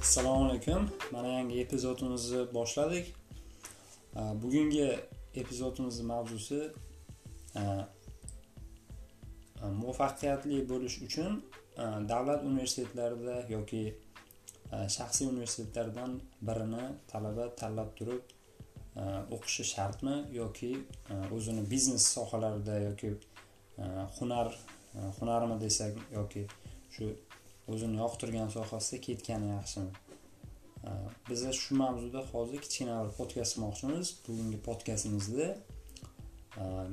assalomu alaykum. Mana yangi epizodimizni boshladik. Bugungi epizodimizni mavzusi e, e, muvaffaqiyatli bo'lish uchun e, davlat universitetlarida yoki shaxsiy universitetlardan birini talaba tanlab turib o'qishi shartmi yoki o'zini biznes sohalarida yoki hunar hunarmi desak yoki shu o'zini yoqtirgan sohasida ketgani yaxshimi? Biz shu mavzuda hozir kichkina bir podkast qilmoqchimiz. Bugungi podkastimizda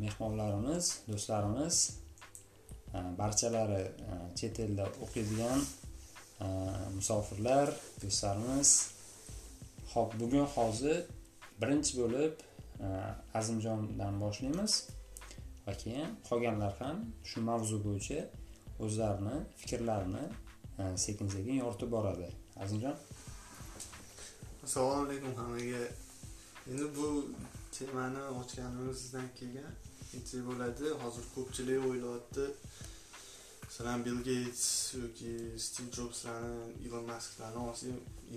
mehmonlarimiz do'stlarimiz barchalari chet elda o'qiydigan musofirlar do'stlarimiz. Ho'p bugun hozir birinchi bo'lib azimjondan boshlaymiz va keyin qolganlar ham shu mavzu bo'yicha o'zlarini fikrlarini Э, sekin sekin yoritib boradi. Azimjon? Assalomu alaykum hammaga. Endi bu temani ochganimizdan keyin aytsak bo'ladi. Hozir ko'pchilik o'ylayapti. Masalan bill geyts yoki stiv jobslarni ilon masklarni olsa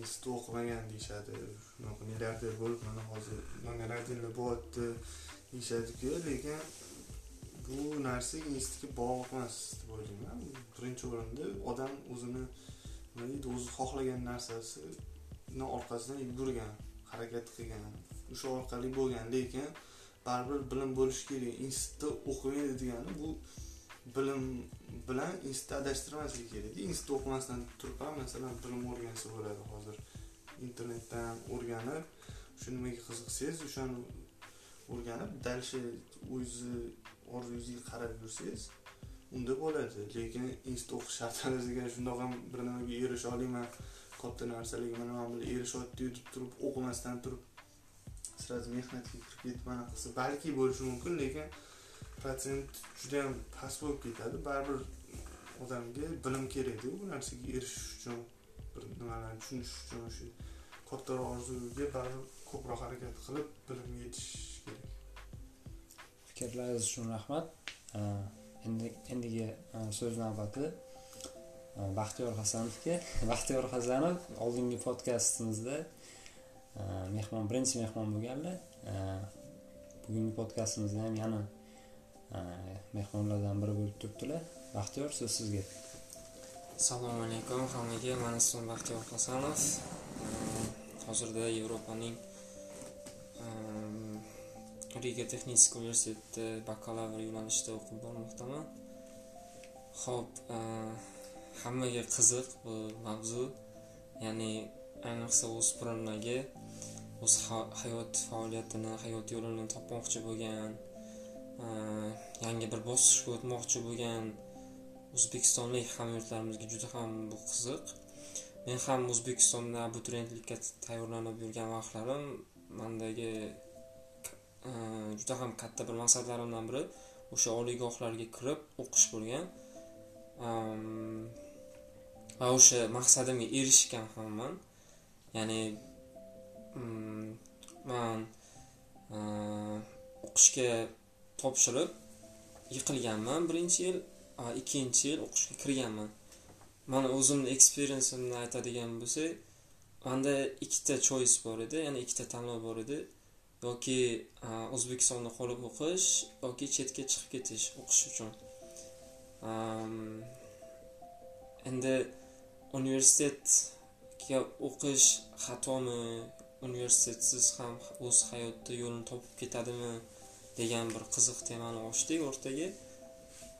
institut o'qimagan deyishadi. Shunaqa milliarder bo'lib mana hozir milliarderlar bo'lyapti deyishadiku lekin bu narsa institutga bog'liq emas deb o'ylayman birinchi o'rinda odam o'zini nima deydi o'zi xohlagan narsasini orqasidan yugurgan harakat qilgan o'sha orqali bo'lgan lekin baribir bilim bo'lishi kerak institutda o'qimaydi degani bu bilim bilan institutda adashtirmaslik kerakda institutda o'qimasdan turib ham masalan bilim o'rgansa bo'ladi hozir. Internetdan o'rganib shu nimaga qiziqsangiz o'shani o'rganib дальше o'zi orzuyingizga qarab yursangiz unda bo'ladi lekin institut o'qish shart degan shundoq ham bir nimaga erisha olaman katta narsalarga mana man bilan erishyapti deb turib o'qimasdan turib сразу mehnatga kirib ketib mana qilsa balki bo'lishi mumkin lekin protsent judayam past bo'lib ketadi. Baribir odamga bilim kerakda bu narsaga erishish uchun bir nimalarni tushunish uchun o'sha kattaroq orzuga baribir ko'proq harakat qilib bilimga yetish kerak. Fikrlaringiz uchun rahmat. Endi endigi e, so'z navbati e, baxtiyor hasanovga. Baxtiyor hasanov oldingi podkastimizda e, mehmon birinchi mehmon bo'lganlar. Bugungi podkastimizda ham yana mehmonlardan biri bo'lib turibdilar. Baxtiyor so'z sizga. Assalomu alaykum hammaga. Man ismim baxtiyor hasanov. Hozirda yevropaning riga texnik universitetida bakalavr yo'nalishida o'qib bormoqdaman. Ho'p e, hammaga qiziq bu mavzu. Ya'ni ayniqsa o'spirinlarga o'z hayot faoliyatini hayot yo'lini topmoqchi bo'lgan e, yangi bir bosqichga o'tmoqchi bo'lgan o'zbekistonlik hamyurtlarimizga juda ham bu qiziq. Men ham o'zbekistonda abituriyentlikka tayyorlanib yurgan vaqtlarim mandagi juda ham katta bir maqsadlarimdan biri. O'sha oliygohlarga kirib o'qish bo'lgan. Va o'sha maqsadimga erishgan hamman ya'ni mm, man e, o'qishga topshirib yiqilganman birinchi yil ikkinchi yil o'qishga kirganman. Mani o'zimni eksperiensimni aytadigan bo'lsak manda ikkita choice bor edi ya'ni ikkita tanlov bor edi. Yoki e, o'zbekistonda qolib o'qish yoki chetga chiqib ketish o'qish uchun. Endi universitetga o'qish xatomi? Universitetsiz ham o'z hayotda yo'lini topib ketadimi? degan bir qiziq temani ochdik o'rtaga.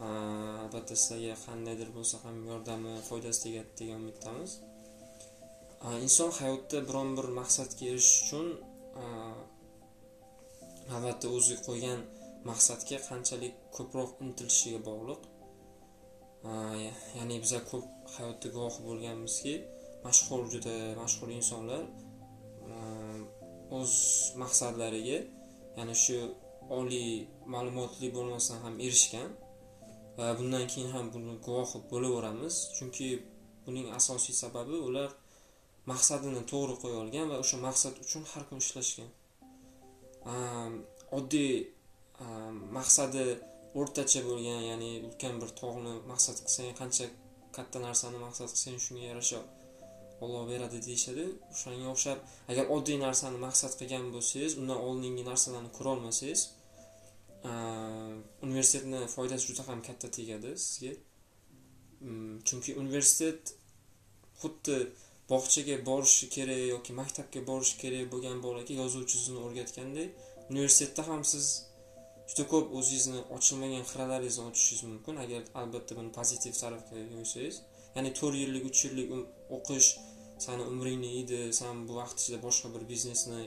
Albatta sizlarga qandaydir bo'lsa ham yordami foydasi tegadi degan umiddamiz. Inson hayotda biron bir maqsadga erishish uchun albatta o'ziga qo'ygan maqsadga qanchalik ko'proq intilishiga bog'liq. Ya'ni bizlar ko'p hayotda guvoh bo'lganmizki mashhur juda mashhur insonlar o'z maqsadlariga ya'ni shu oliy ma'lumotli bo'lmasdan ham erishgan va bundan keyin ham buni guvohi bo'laveramiz. Chunki buning asosiy sababi ular maqsadini to'g'ri qo'ya olgan va o'sha maqsad uchun har kun ishlashgan. Oddiy maqsadi o'rtacha bo'lgan ya'ni ulkan bir tog'ni maqsad qilsang qancha katta narsani maqsad qilsang shunga yarasha olloh beradi deyishadi. O'shanga o'xshab agar oddiy narsani maqsad qilgan bo'lsangiz undan oldingi narsalarni ko'rolmasangiz universitetni foydasi juda ham katta tegadi sizga. Mm, chunki universitet xuddi bog'chaga borishi kerak yoki maktabga borishi kerak bo'lgan bolaga yozuv chizuvni o'rgatgandek universitetda ham siz juda ko'p o'zingizni ochilmagan xiralaringizni ochishingiz mumkin. Agar albatta buni pozitiv tarafga yo'ysangiz ya'ni to'rt yillik uch yillik o'qish sani umringni yeydi san bu vaqt ichida boshqa bir biznesni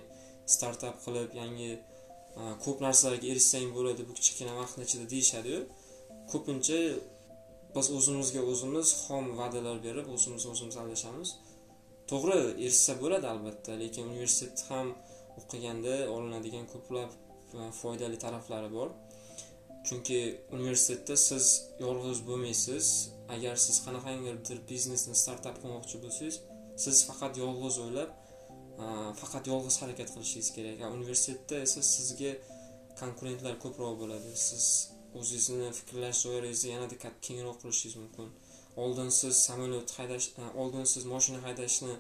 startap qilib yangi ko'p narsalarga erishsang bo'ladi bu kichkina vaqtni ichida deyishadiyu. Ko'pincha biz o'zimizga o'zimiz xom va'dalar berib o'zimiz o'zimiz aldashamiz. To'g'ri erishsa bo'ladi albatta lekin universitetni ham o'qiganda olinadigan ko'plab e, foydali taraflari bor. Chunki universitetda siz yolg'iz bo'lmaysiz. Agar siz qanaqangidir biznesni startap qilmoqchi bo'lsangiz siz faqat yolg'iz o'ylab e, faqat yolg'iz harakat qilishingiz kerak. Universitetda esa sizga konkurentlar ko'proq bo'ladi. Siz o'zingizni fikrlash doirangizni yanada kengroq qilishingiz mumkin. Oldin siz samolyot haydash oldin siz moshina haydashni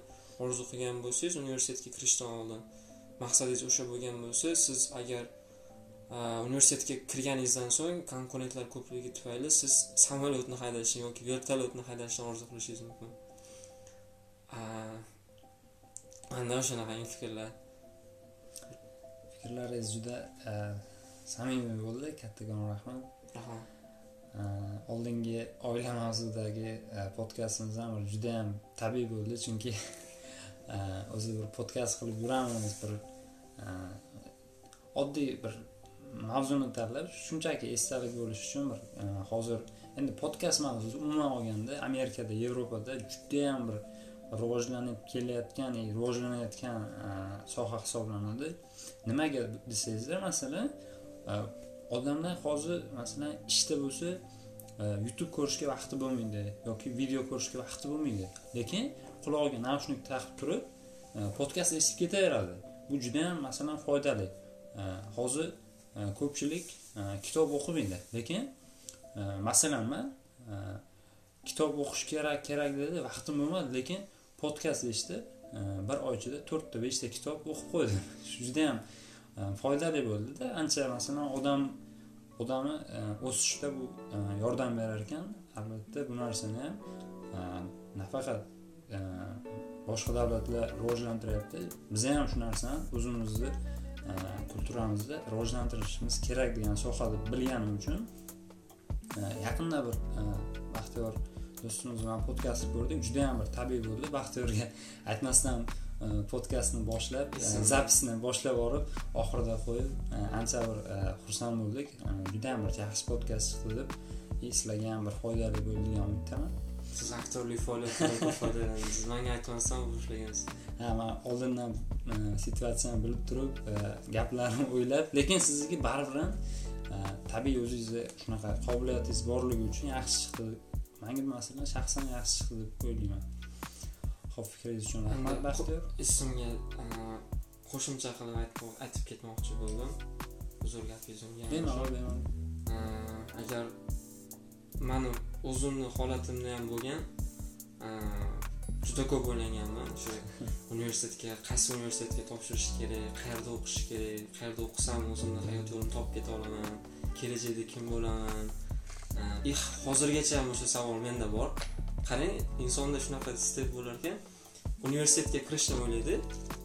orzu qilgan bo'lsangiz universitetga kirishdan oldin maqsadingiz o'sha bo'lgan bo'lsa siz agar universitetga kirganingizdan so'ng konkurentlar ko'pligi tufayli siz samolyotni haydashni yoki vertolyotni haydashni orzu qilishingiz mumkin. Manda o'shanaqangi fikrlar? Fikrlaringiz juda samimiy bo'ldi. Kattakon rahmat oldingi oila mavzudagi e, podkastimiz ham judayam tabiiy bo'ldi. Chunki e, o'zi bir podkast qilib yuramiz bir e, oddiy bir mavzuni tanlab shunchaki esdalik bo'lishi uchun bir hozir endi podkast mavzusi umuman olganda amerikada yevropada judayam bir rivojlanib kelayotgan rivojlanayotgan soha hisoblanadi. Nimaga desangizlar masalan odamlar hozir masalan ishda bo'lsa e, youtube ko'rishga vaqti bo'lmaydi yoki video ko'rishga vaqti bo'lmaydi. Lekin qulog'iga naushnik taqib turib e, podkast eshitib ketaveradi. Bu judayam masalan foydali. E, hozir ko'pchilik kitob o'qimaydi. Lekin masalan man kitob o'qish kerak kerak dedi vaqtim bo'lmadi. Lekin podkast eshitib bir oy ichida to'rtta beshta kitob o'qib qo'ydim. Judayam Э, foydali bo'ldida. Ancha masalan odam odamni e, o'sishda bu e, yordam berar ekan albatta bu narsani ham nafaqat boshqa davlatlar rivojlantiryapti. Biza ham shu narsani o'zimizni kulturamizni rivojlantirishimiz kerak degan sohada bilganim uchun yaqinda bir baxtiyor do'stimiz bilan podkast ko'rdik. Judayam bir tabiiy bo'ldi. Baxtiyorga aytmasdan podkastni boshlab zapisni boshlab borib oxirida qo'yib ancha bir xursand bo'ldik. Judayam bir yaxshi podkast chiqdi deb sizlarga ham bir foydali bo'ldi degan umiddaman. Siz aktyorlik faoliyatidan foydalandingiz manga aytmasdan boshlagansiz ha man oldindan situatsiyani bilib turib gaplarni o'ylab lekin sizniki baribir ham tabiiy o'zingizni shunaqa qobiliyatingiz borligi uchun yaxshi chiqdi. Manga masalan shaxsan yaxshi chiqdi deb o'ylayman ho'p fikringiz uchun rahmat baxtiyor ismga qo'shimcha qilib aytib ketmoqchi bo'ldim. Uzr gapingiz bemalol bemalol. Agar mani o'zimni holatimda ham bo'lgan juda ko'p o'ylaganman o'sha universitetga qaysi universitetga topshirish kerak qayerda o'qish kerak qayerda o'qisam o'zimni hayot yo'lini topib keta olaman kelajakda kim bo'laman. Hozirgacha ham o'sha savol menda bor qarang insonda shunaqa istak bo'lar ekan universitetga kirishni o'ylaydi.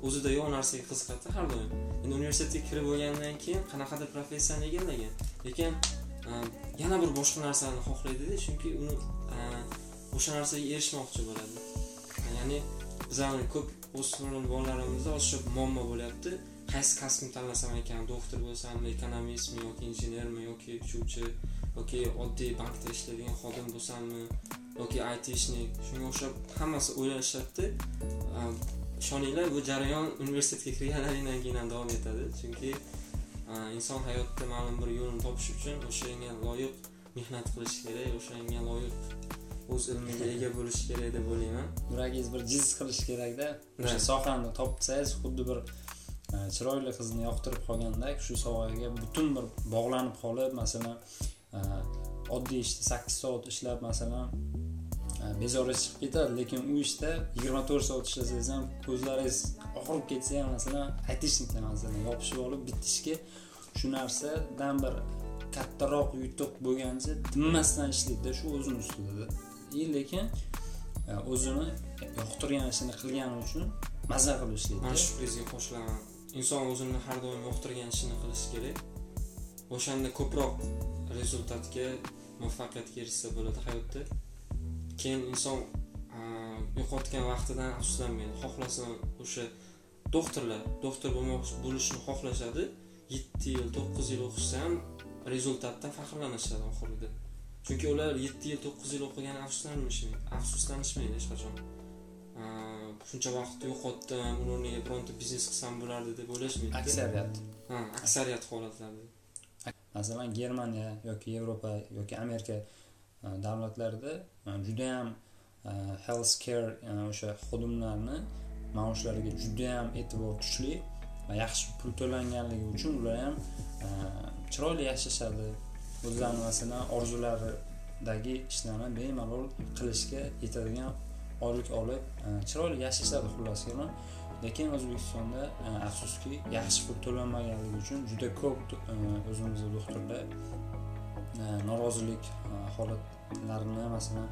O'zida yo'q narsaga qiziqadi har doim. Endi universitetga kirib bo'lgandan keyin qanaqadir professiyani egallagan. Lekin e, yana bir boshqa narsani xohlaydida chunki uni e, o'sha narsaga erishmoqchi bo'ladi. Ya'ni bizani ko'p o'smir bolalarimizda hozir shu muammo bo'lyapti. Qaysi kasbni tanlasam ekan doktor bo'lsammi ekonomistmi yoki injenermi yoki uchuvchi yoki oddiy bankda ishlaydigan xodim bo'lsammi yoki aytishnik shunga o'xshab hammasi o'ylashadida ishoninglar bu jarayon universitetga kirganlaringdan keyin ham davom etadi. Chunki inson hayotda ma'lum bir yo'lni topish uchun o'shanga loyiq mehnat qilish kerak o'shanga loyiq o'z ilmiga ega bo'lish kerak deb o'ylayman. Yuragingiz bir jiz qilishi kerakda. O'sha sohani topsangiz xuddi bir chiroyli qizni yoqtirib qolgandek shu sohaga butun bir bog'lanib qolib masalan oddiy ishda sakkiz soat ishlab masalan e, bezori chiqib ketadi lekin u ishda yigirma to'rt soat ishlasangiz ham ko'zlaringiz og'rib ketsa ham masalan aytishlikda masalan yopishib olib bitta ishga shu narsadan bir kattaroq yutuq bo'lgancha tinmasdan ishlaydida shu o'zini ustida и lekin e, o'zini yoqtirgan ishini qilgani uchun maza qilib ishlaydi mana shu fikringizga qo'shilaman. Inson o'zini har doim yoqtirgan ishini qilishi kerak. O'shanda ko'proq rezultatga muvaffaqiyatga erishsa bo'ladi hayotda. Keyin inson yo'qotgan vaqtidan afsuslanmaydi xohlasa o'sha doktorlar doktor bo'lmoqchi bo'lishni xohlashadi. Yetti yil to'qqiz yil o'qishsa ham rezultatdan faxrlanishadi oxirida. Chunki ular yetti yil to'qqiz yil o'qigan afsuslanishmaydi afsuslanishmaydi hech qachon. Shuncha vaqt yo'qotdim uni o'rniga bironta biznes qilsam bo'lardi deb o'ylashmaydi. Aksariyat. Ha aksariyat holatlarda masalan germaniya yoki yevropa yoki amerika e, davlatlarida e, judayam e, health care o'sha xodimlarni maoshlariga judayam e'tibor kuchli va yaxshi pul to'langanligi uchun ular ham chiroyli yashashadi. O'zlarini masalan orzularidagi ishlarni bemalol qilishga yetadigan oylik olib chiroyli yashashadi xullas lekin o'zbekistonda e, afsuski yaxshi pul to'lanmaganligi uchun juda ko'p e, o'zimizni doktorlar e, norozilik holatlarini masalan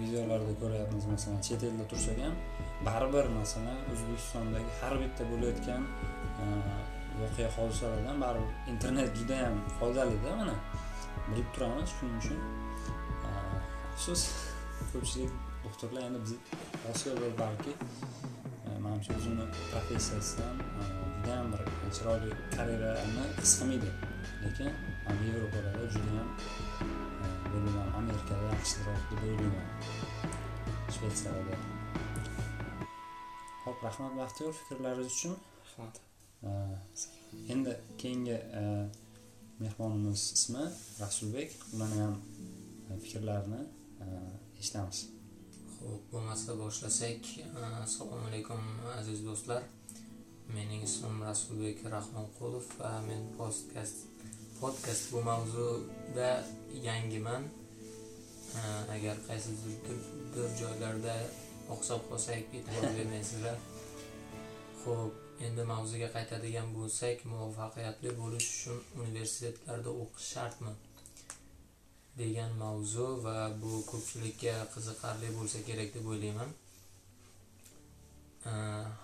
videolarda ko'ryapmiz. Masalan chet elda tursak ham baribir masalan o'zbekistondagi har bitta bo'layotgan voqea hodisalardan baribir internet judayam foydalida mana. Bilib turamiz shuning uchun afsus ko'pchilik doktorlar endi biz osiyoda balki. Manimcha o'zini professiyasidan judayam bir chiroyli karyerani his qilmaydi. Lekin mana yevropalarda judayam e, bo'lgan amerikada yaxshiroq deb o'ylayman. Shvetsiyada ho'p rahmat baxtiyor fikrlaringiz uchun. Rahmat. E, endi keyingi e, mehmonimiz ismi rasulbek. Uni ham fikrlarini eshitamiz Xo'p, bo'lmasa boshlasak. E, assalomu alaykum aziz do'stlar. Mening ismim Rasulbek Rahmonqulov va men podkast podkast bu mavzuda yangiman. E, agar qaysidir bir joylarda oqsab qolsak e'tibor bermaysizlar. Xo'p, endi mavzuga qaytadigan bo'lsak, muvaffaqiyatli bo'lish uchun universitetlarda o'qish shartmi? Degan mavzu va bu ko'pchilikka qiziqarli bo'lsa kerak deb o'ylayman.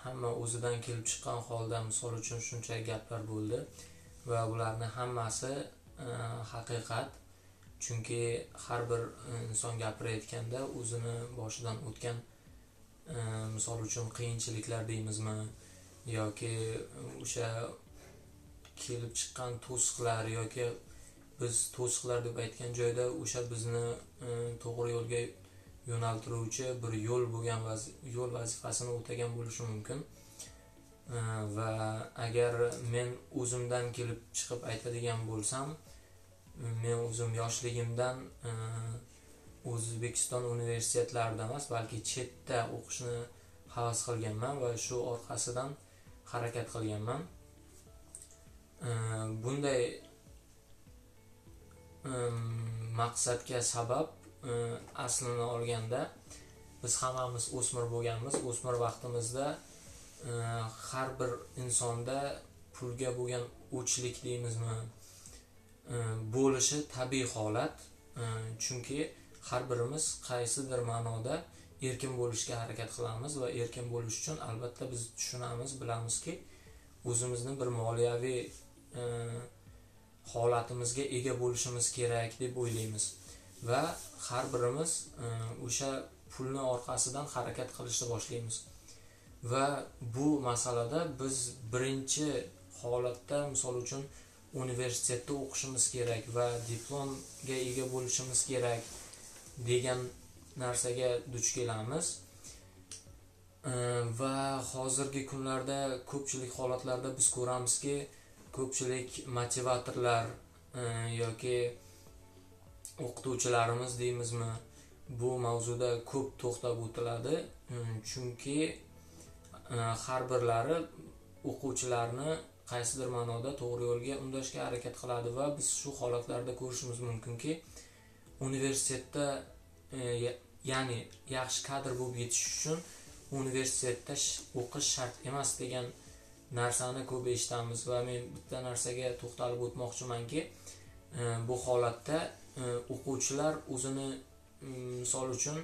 Hamma o'zidan kelib chiqqan holda misol uchun shuncha gaplar bo'ldi va bularni hammasi e, haqiqat. Chunki har bir inson gapirayotganda o'zini boshidan o'tgan e, misol uchun qiyinchiliklar deymizmi yoki o'sha kelib chiqqan to'siqlar yoki biz to'siqlar deb aytgan joyda o'sha bizni e, to'g'ri yo'lga yo'naltiruvchi bir yo'l bo'lgan yo'l vazifasini o'tagan bo'lishi mumkin. E, va agar men o'zimdan kelib chiqib aytadigan bo'lsam men o'zim yoshligimdan e, o'zbekiston universitetlarida emas balki chetda o'qishni havas qilganman va shu orqasidan harakat qilganman. Bunday maqsadga sabab aslini olganda biz hammamiz o'smir bo'lganmiz. O'smir vaqtimizda har bir insonda pulga bo'lgan o'chlik deymizmi? Bo'lishi tabiiy holat. Chunki har birimiz qaysidir ma'noda erkin bo'lishga harakat qilamiz va erkin bo'lish uchun albatta biz tushunamiz bilamizki o'zimizni bir moliyaviy e, holatimizga ega bo'lishimiz kerak deb o'ylaymiz. Va har birimiz e, o'sha pulni orqasidan harakat qilishni boshlaymiz. Va bu masalada biz birinchi holatda misol uchun universitetda o'qishimiz kerak va diplomga ega bo'lishimiz kerak degan narsaga duch kelamiz. E, va hozirgi kunlarda ko'pchilik holatlarda biz ko'ramizki ko'pchilik motivatorlar e, yoki o'qituvchilarimiz deymizmi bu mavzuda ko'p to'xtab o'tiladi. E, chunki e, har birlari o'quvchilarni qaysidir ma'noda to'g'ri yo'lga undashga harakat qiladi va biz shu holatlarda ko'rishimiz mumkinki universitetda ya'ni yaxshi kadr bo'lib yetish uchun universitetda o'qish shart emas degan narsani ko'p eshitamiz va men bitta narsaga to'xtalib o'tmoqchimanki e, bu holatda e, o'quvchilar o'zini misol uchun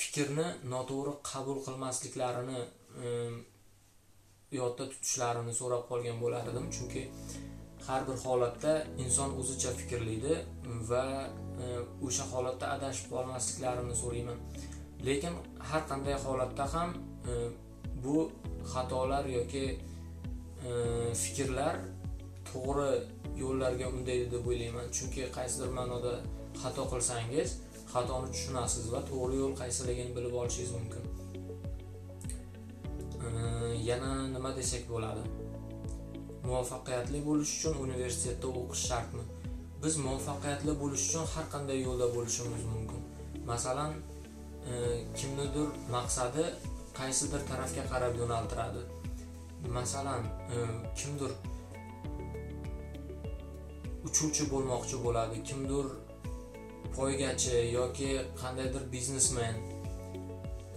fikrni noto'g'ri qabul qilmasliklarini e, yodda tutishlarini so'rab qolgan bo'lar edim chunki har bir holatda inson o'zicha fikrlaydi va o'sha holatda adashib qolmasliklarini so'rayman. Lekin har qanday holatda ham e, bu xatolar yoki e, fikrlar to'g'ri yo'llarga undaydi deb o'ylayman. Chunki qaysidir ma'noda xato qilsangiz xatoni tushunasiz va to'g'ri yo'l qaysiligini bilib olishingiz mumkin. E, yana nima desak bo'ladi? Muvaffaqiyatli bo'lish uchun universitetda o'qish shartmi? Biz muvaffaqiyatli bo'lish uchun har qanday yo'lda bo'lishimiz mumkin. Masalan e, kimnidir maqsadi qaysidir tarafga qarab yo'naltiradi? Masalan e, kimdir uchuvchi bo'lmoqchi bo'ladi kimdir poygachi yoki qandaydir biznesmen.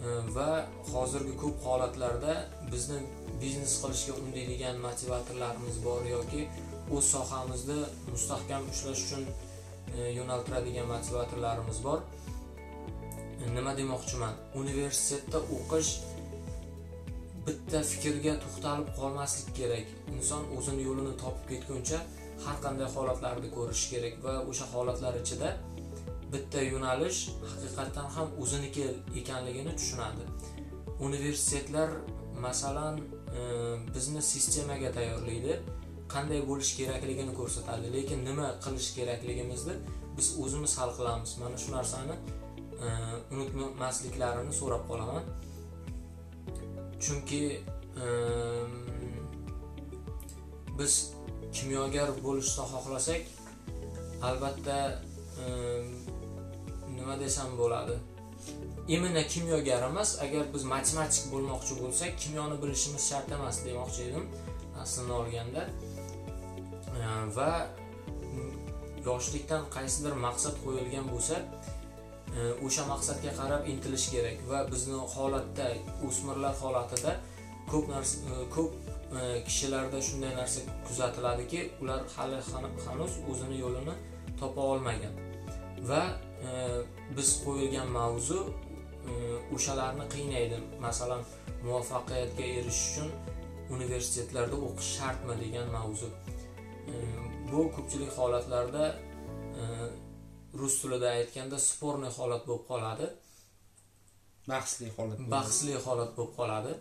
E, va hozirgi ko'p holatlarda bizni biznes qilishga undaydigan motivatorlarimiz bor yoki o'z sohamizni mustahkam ushlash uchun e, yo'naltiradigan motivatorlarimiz bor. E, nima demoqchiman? Universitetda o'qish bitta fikrga to'xtalib qolmaslik kerak. Inson o'zini yo'lini topib ketguncha har qanday holatlarni ko'rishi kerak va o'sha holatlar ichida bitta yo'nalish haqiqatdan ham o'ziniki ekanligini tushunadi. Universitetlar masalan e, bizni sistemaga tayyorlaydi. Qanday bo'lish kerakligini ko'rsatadi lekin nima qilish kerakligimizni biz o'zimiz hal qilamiz. Mana shu narsani unutmasliklarini so'rab qolaman. Chunki biz kimyogar bo'lishni xohlasak albatta nima desam bo'ladi? Именно kimyogar emas agar biz matematik bo'lmoqchi bo'lsak kimyoni bilishimiz shart emas demoqchi edim aslini olganda. Va yoshlikdan qaysidir maqsad qo'yilgan bo'lsa E, o'sha maqsadga qarab intilish kerak va bizni holatda o'smirlar holatida ko'p narsa e, ko'p e, kishilarda shunday narsa kuzatiladiki ular hali hanuz o'zini yo'lini topa olmagan. Va biz qo'yilgan mavzu o'shalarni qiynaydi. Masalan muvaffaqiyatga erishish uchun universitetlarda o'qish shartmi degan mavzu. Bu ko'pchilik holatlarda rus tilida aytganda sporniy holat bo'lib qoladi. Bahsli holat bahsli holat bo'lib qoladi.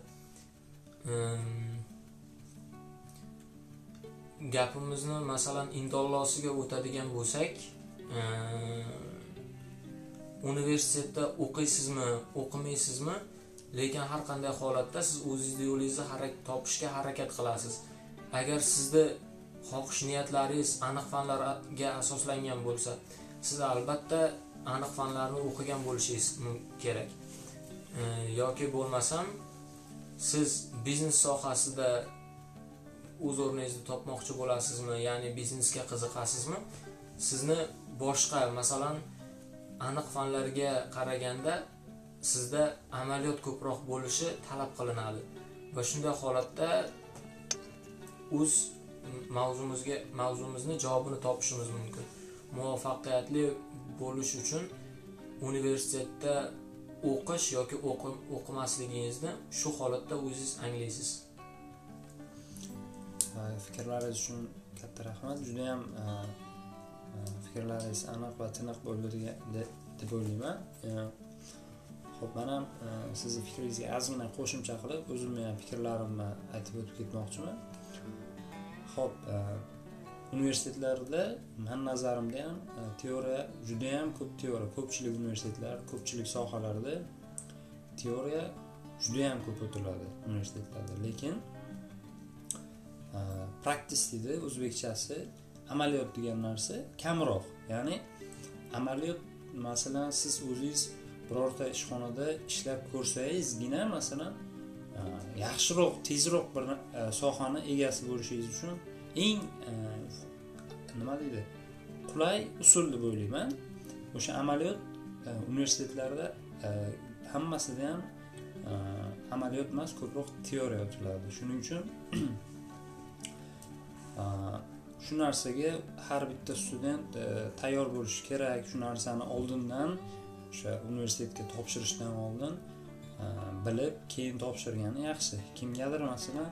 Gapimizni masalan indollosiga o'tadigan bo'lsak universitetda o'qiysizmi o'qimaysizmi lekin har qanday holatda siz o'zingizni yo'lingizni topishga harakat qilasiz. Agar sizni xohish niyatlaringiz aniq fanlarga asoslangan bo'lsa siz albatta aniq fanlarni o'qigan bo'lishingiz kerak. E, yoki bo'lmasam siz biznes sohasida o'z o'rningizni topmoqchi bo'lasizmi ya'ni biznesga qiziqasizmi? Sizni boshqa masalan aniq fanlarga qaraganda sizda amaliyot ko'proq bo'lishi talab qilinadi. Va shunday holatda o'z mavzumizga mavzumizni javobini topishimiz mumkin. Muvaffaqiyatli bo'lish uchun universitetda o'qish yoki o'qim- o'qimasligingizni shu holatda o'zingiz anglaysiz. Fikrlaringiz uchun katta rahmat. Judayam e, e fikrlaringiz aniq va tiniq bo'ldi deb o'ylayman. E, ho'p man ham e, sizni fikringizga ozgina qo'shimcha qilib o'zimni ham fikrlarimni aytib o'tib ketmoqchiman. Ho'p universitetlarda mani nazarimda ham teoriya teoriya judayam ko'p teoriya ko'pchilik universitetlar ko'pchilik sohalarda teoriya judayam ko'p o'tiladi universitetlarda. Lekin e, praktis deydi o'zbekchasi amaliyot degan narsa kamroq. Ya'ni amaliyot masalan siz o'zingiz birorta ishxonada ishlab ko'rsangizgina masalan e, yaxshiroq tezroq bir e, sohani egasi bo'lishingiz uchun eng e, nima deydi qulay usul deb o'ylayman. O'sha amaliyot e, universitetlarda e, hammasida ham amaliyot emas ko'proq teoriya o'tiladi shuning uchun shu narsaga har bitta student tayyor bo'lishi kerak. Shu narsani oldindan o'sha universitetga topshirishdan oldin bilib keyin topshirgani yaxshi. Kimgadir masalan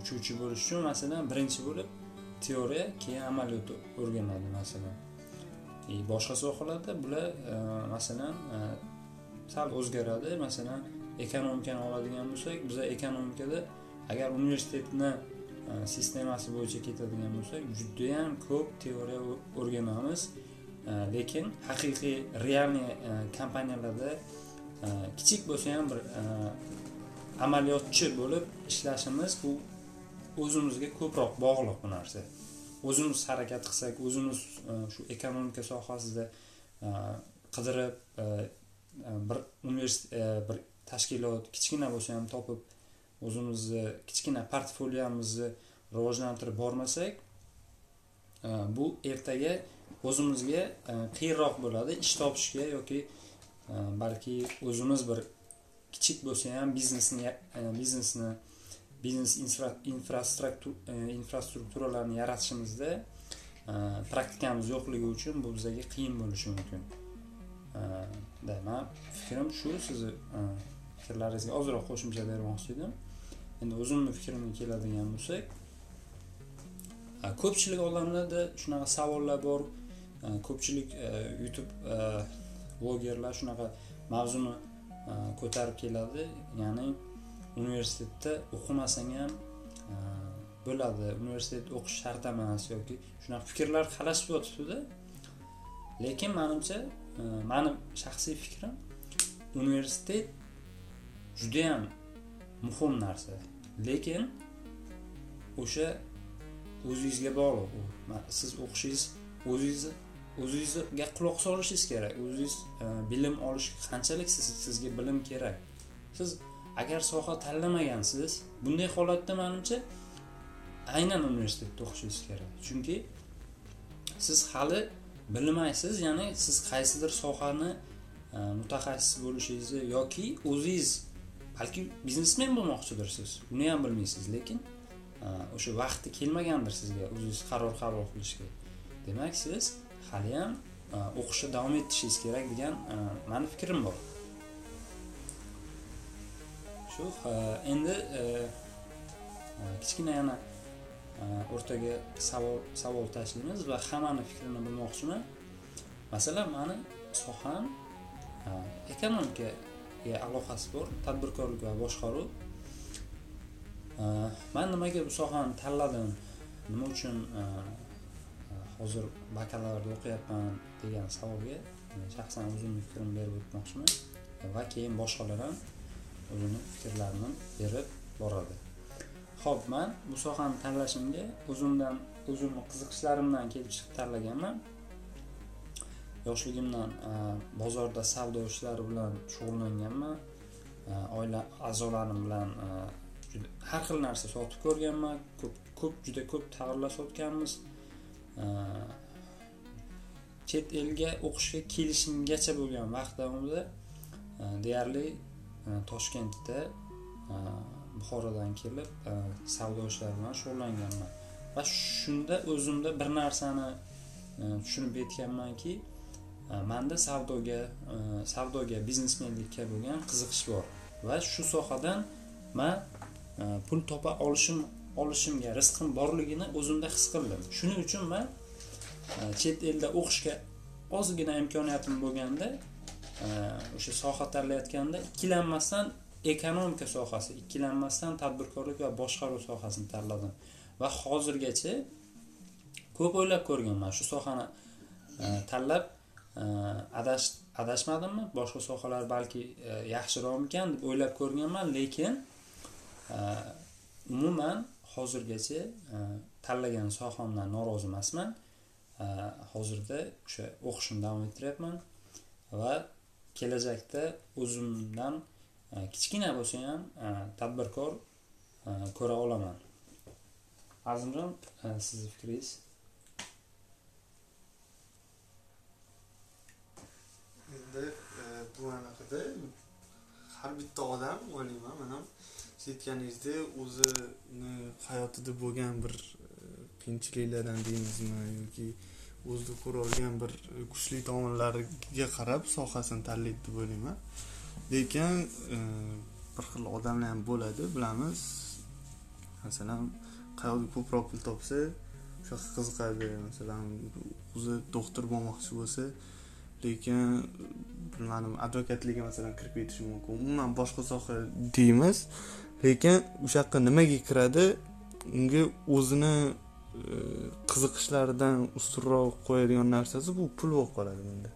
uchuvchi bo'lish uchun masalan birinchi bo'lib teoriya keyin amaliyot o'rganadi masalan. И boshqa sohalarda bular e, masalan e, sal o'zgaradi. Masalan ekonomikani oladigan bo'lsak biza ekonomikada agar universitetni sistemasi bo'yicha ketadigan bo'lsak judayam ko'p teoriya o'rganamiz. Lekin haqiqiy realniy kompaniyalarda kichik bo'lsa ham bir amaliyotchi bo'lib ishlashimiz bu o'zimizga ko'proq bog'liq bu narsa. O'zimiz harakat qilsak o'zimiz e, shu ekonomika sohasida e, qidirib e, bir universitet bir tashkilot kichkina bo'lsa ham topib o'zimizni kichkina portfoliomizni rivojlantirib bormasak bu ertaga o'zimizga qiyinroq bo'ladi. Ish topishga yoki balki o'zimiz bir kichik bo'lsa ham biznesni biznesni biznes infra- e, infrastrukturalarni yaratishimizda e, praktikamiz yo'qligi uchun bu bizga qiyin bo'lishi mumkin. E, da man fikrim shu sizni fikrlaringizga ozroq qo'shimcha bermoqchi edim. Endi o'zimni fikrimga keladigan bo'lsak ko'pchilik odamlarda shunaqa savollar bor ko'pchilik youtube blogerlar shunaqa mavzuni ko'tarib keladi. Ya'ni universitetda o'qimasang ham e, bo'ladi. Universitet o'qish shart emas yoki shunaqa fikrlar qalashib yotibdida lekin manimcha e, mani shaxsiy fikrim universitet judayam muhim narsa. Lekin o'sha o'zingizga bog'liq. U siz o'qishingiz o'zingiz o'zingizga quloq solishingiz kerak. O'zingiz e, bilim olish qanchalik siz, sizga bilim kerak? Siz agar soha tanlamagansiz bunday holatda manimcha aynan universitetda o'qishingiz kerak. Chunki siz hali bilmaysiz ya'ni siz qaysidir sohani e, mutaxassis bo'lishingizni yoki o'zingiz balki biznesmen bo'lmoqchidirsiz buni ham bilmaysiz lekin e, o'sha vaqti kelmagandir sizga o'zingiz qaror qabul qilishga. Demak siz haliyam e, o'qishda davom ettirishingiz kerak degan e, mani fikrim bor. Shu э, endi э, kichkina yana э, o'rtaga savol savol tashlaymiz va hammani fikrini bilmoqchiman. Masalan mani soham e, ekonomikaga aloqasi bor tadbirkorlik va boshqaruv. E, man nimaga bu sohani tanladim nima uchun e, hozir bakalavrda o'qiyapman degan savolga men shaxsan o'zimni fikrimni berib o'tmoqchiman. Va keyin boshqalar ham o'zini fikrlarini berib boradi. Ho'p man bu sohani tanlashimga o'zimdan o'zimni qiziqishlarimdan kelib chiqib tanlaganman. Yoshligimdan e, bozorda savdo ishlari bilan shug'ullanganman. E, oila a'zolarim bilan e, juda- har xil narsa sotib ko'rganman. Ko'p ko'p juda ko'p tovarlar sotganmiz. Chet elga o'qishga kelishimgacha bo'lgan vaqt davomida deyarli toshkentda e, buxorodan kelib e, savdo ishlari bilan shug'ullanganman. Va shunda o'zimda bir narsani e, tushunib yetganmanki manda savdoga savdoga biznesmenlikka bo'lgan qiziqish bor. Va shu sohadan man pul topa olishim olishimga rizqim borligini o'zimda his qildim. Shuning uchun man chet elda o'qishga ozgina imkoniyatim bo'lganda o'sha soha tanlayotganda ikkilanmasdan ekonomika sohasi ikkilanmasdan tadbirkorlik va boshqaruv sohasini tanladim va hozirgacha ko'p o'ylab ko'rganman shu sohani e, tanlab e, adash adashmadimmi? Boshqa sohalar balki e, yaxshiroqmikan deb o'ylab ko'rganman lekin umuman hozirgacha tanlagan sohamdan norozi emasman. Hozirda o'sha o'qishimni davom ettiryapman va kelajakda o'zimdan e, kichkina bo'lsa ham e, tadbirkor e, ko'ra olaman. Azimjon sizni fikringiz? Endi bu anaqada har bitta odam o'ylayman mana siz aytganingizdek o'zini hayotida bo'lgan bir qiyinchiliklardan deymizmi yoki o'zida ko'rolgan bir e, kuchli tomonlariga qarab sohasini tanlaydi deb o'ylayman. Lekin e, bir xil odamlar ham bo'ladi bilamiz. Masalan qayerda ko'proq pul topsa o'sha yoqqa qiziqadi. Masalan o'zi doktor bo'lmoqchi bo'lsa lekin bilmadim advokatlikka masalan kirib ketishi mumkin. Umuman boshqa soha deymiz. Lekin o'sha yoqqa nimaga kiradi? Unga o'zini qiziqishlaridan ustunroq qo'yadigan narsasi bu pul bo'lib qoladi bunda.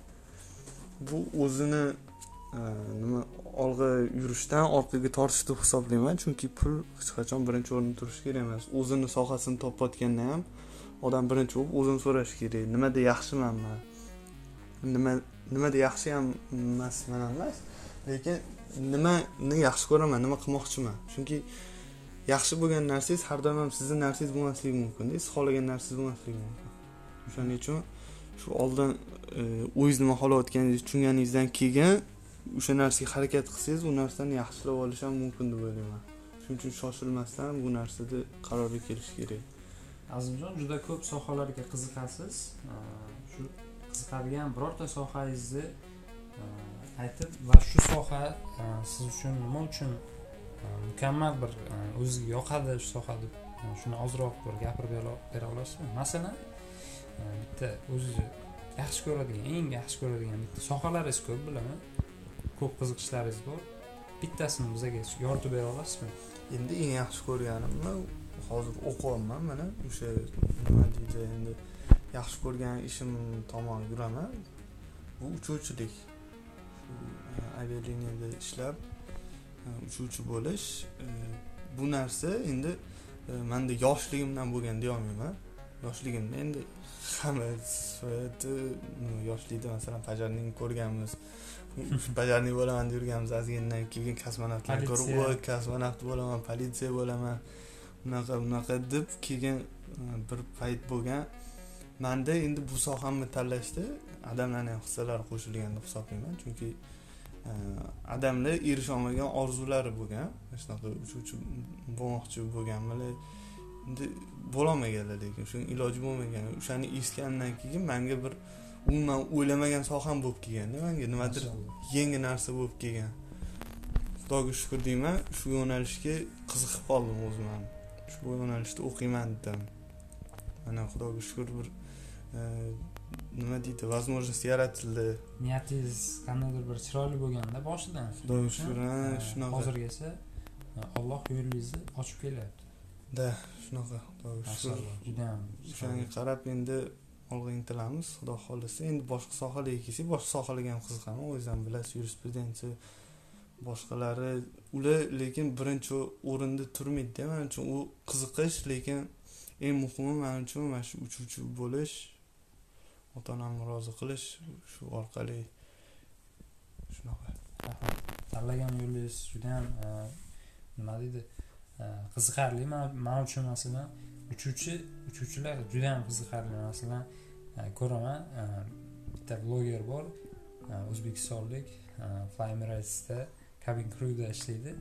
Bu o'zini e, nima olg'a yurishdan orqaga tortish deb hisoblayman chunki pul hech qachon birinchi o'rinda turishi kerak emas. O'zini sohasini topayotganda ham odam birinchi bo'lib o'zini so'rashi kerak. Nimada yaxshimanman nima nimada yaxshi ham emasman emas lekin nimani yaxshi ko'raman nima qilmoqchiman? Chunki yaxshi bo'lgan narsangiz har doim ham sizni narsangiz bo'lmasligi mumkinda siz xohlagan narsangiz bo'lmasligi mumkin. O'shaning uchun shu oldin e, o'zingiz nima xohlayotganingizni tushunganingizdan keyin o'sha narsaga harakat qilsangiz u narsani yaxshilab olish ham mumkin deb o'ylayman. Shuning uchun shoshilmasdan bu narsada qarorga kelish kerak. Azimjon juda ko'p sohalarga qiziqasiz. E, shu qiziqadigan birorta sohangizni e, aytib va shu soha siz uchun nima uchun Э, mukammal bir э, o'ziga yoqadi shu soha deb э, shuni ozroq bir gapirib bera- olasizmi masalan bitta o'zizni yaxshi ko'radigan eng yaxshi ko'radigan bitta sohalaringiz ko'p bilaman. Ko'p qiziqishlaringiz bor. Bittasini bizaga yoritib bera olasizmi? Endi eng yaxshi ko'rganimni hozir o'qiyapman. Mana o'sha nima deydi endi yaxshi ko'rgan ishim tomon yuraman. Bu uchuvchilik. Shu, e, avialiniyada ishlab uchuvchi bo'lish e, bu narsa endi e, manda yoshligimdan bo'lgan deyolmayman. Yoshligimda endi hamma soati yoshlikda masalan pajarnik ko'rganmiz pajarnik bo'laman deb yurganmiz ozgindan keyin kosmonavtlarni ko'rib. "Voy, kosmonavt bo'laman politsiya bo'laman unaqa bunaqa deb keyin e, bir payt bo'lgan. Manda endi bu sohamni tanlashda adamlarni ham hissalari qo'shilgan deb hisoblayman chunki e, adamlar erisholmagan orzulari bo'lgan. Shunaqa uchuvchi bo'lmoqchi bo'lganmilar endi bo'lolmaganlar lekin shuni iloji bo'lmagan. O'shani eshitganimdan keyin manga bir umuman o'ylamagan soham bo'lib kelganda manga. Nimadir yangi narsa bo'lib kelgan. Xudoga shukur deyman shu yo'nalishga qiziqib qoldim o'zim ham shu yo'nalishda o'qiyman dedim. Mana xudoga shukur bir e, nima deydi возможность yaratildi niyatingiz qandaydir bir chiroyli bo'lganda boshidan shunaqa eh, alloh yo'lingizni ochib kelyapti. Da shunaqa xudoga shukur judayam o'shanga qarab endi olg'a intilamiz xudo xohlasa. Endi boshqa sohalarga kelsak boshqa sohalarga ham qiziqaman o'zingiz ham bilasiz yurisprudensiya boshqalari ular lekin birinchi o'rinda turmaydida. Man uchun u qiziqish lekin eng muhimi man uchun mana shu uchuvchi bo'lish ota onamni rozi qilish shu orqali shunaqa. Rahmat. tanlagan yo'lingiz judayam e, nima deydi e, qiziqarli. Man uchun masalan uchuvchi uchuvchilar judayam qiziqarli masalan e, ko'raman. Bitta bloger bor o'zbekistonlik eh, Fly Emirates'da cabin crewda ishlaydi.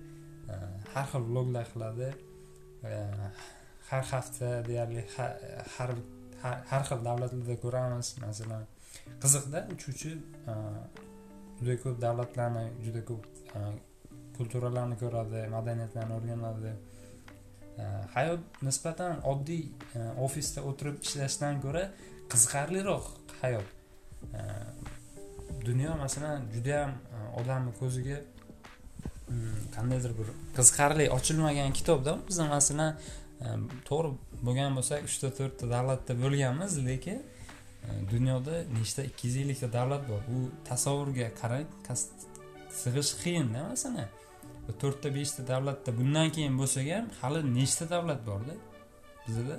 Har xil vloglar qiladi. Har hafta deyarli har har xil davlatlarda ko'ramiz. Masalan qiziqda uchuvchi e, juda ko'p davlatlarni juda ko'p e, kulturalarni ko'radi madaniyatlarni o'rganadi. E, hayot nisbatan oddiy ofisda o'tirib ishlashdan ko'ra qiziqarliroq hayot. Dunyo masalan judayam odamni ko'ziga mm, qandaydir bir qiziqarli ochilmagan kitobda biz masalan to'g'ri bo'lgan bo'lsak uchta to'rtta davlatda bo'lganmiz lekin dunyoda nechta ikki yuz ellikta davlat bor? U tasavvurga qarang sig'ish qiyinda masalan to'rtta beshta davlatda bundan keyin bo'lsa ham hali nechta davlat borda? Bizada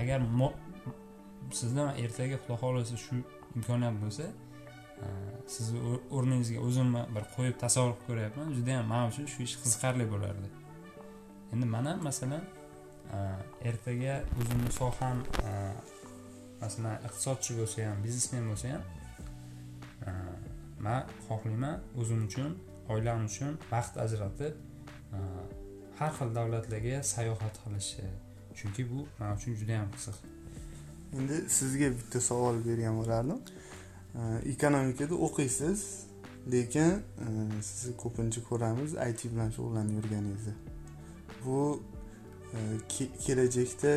agar sizda ertaga xudo xohlasa shu imkoniyat bo'lsa sizni o'rningizga o'zimni bir qo'yib tasavvur qilib ko'ryapman judayam man uchun shu ish qiziqarli bo'lardi. Endi man ham masalan Э, ertaga o'zimni soham э, masalan iqtisodchi bo'lsa ham biznesmen bo'lsa ham э, man xohlayman o'zim uchun oilam uchun vaqt ajratib har xil davlatlarga sayohat qilishni chunki bu man uchun juda yam qiziq. Endi sizga bitta savol bergan bo'lardim. Ekonomikada o'qiysiz lekin sizni ko'pincha ko'ramiz it bilan shug'ullanib yurganingizni. Bu kelajakda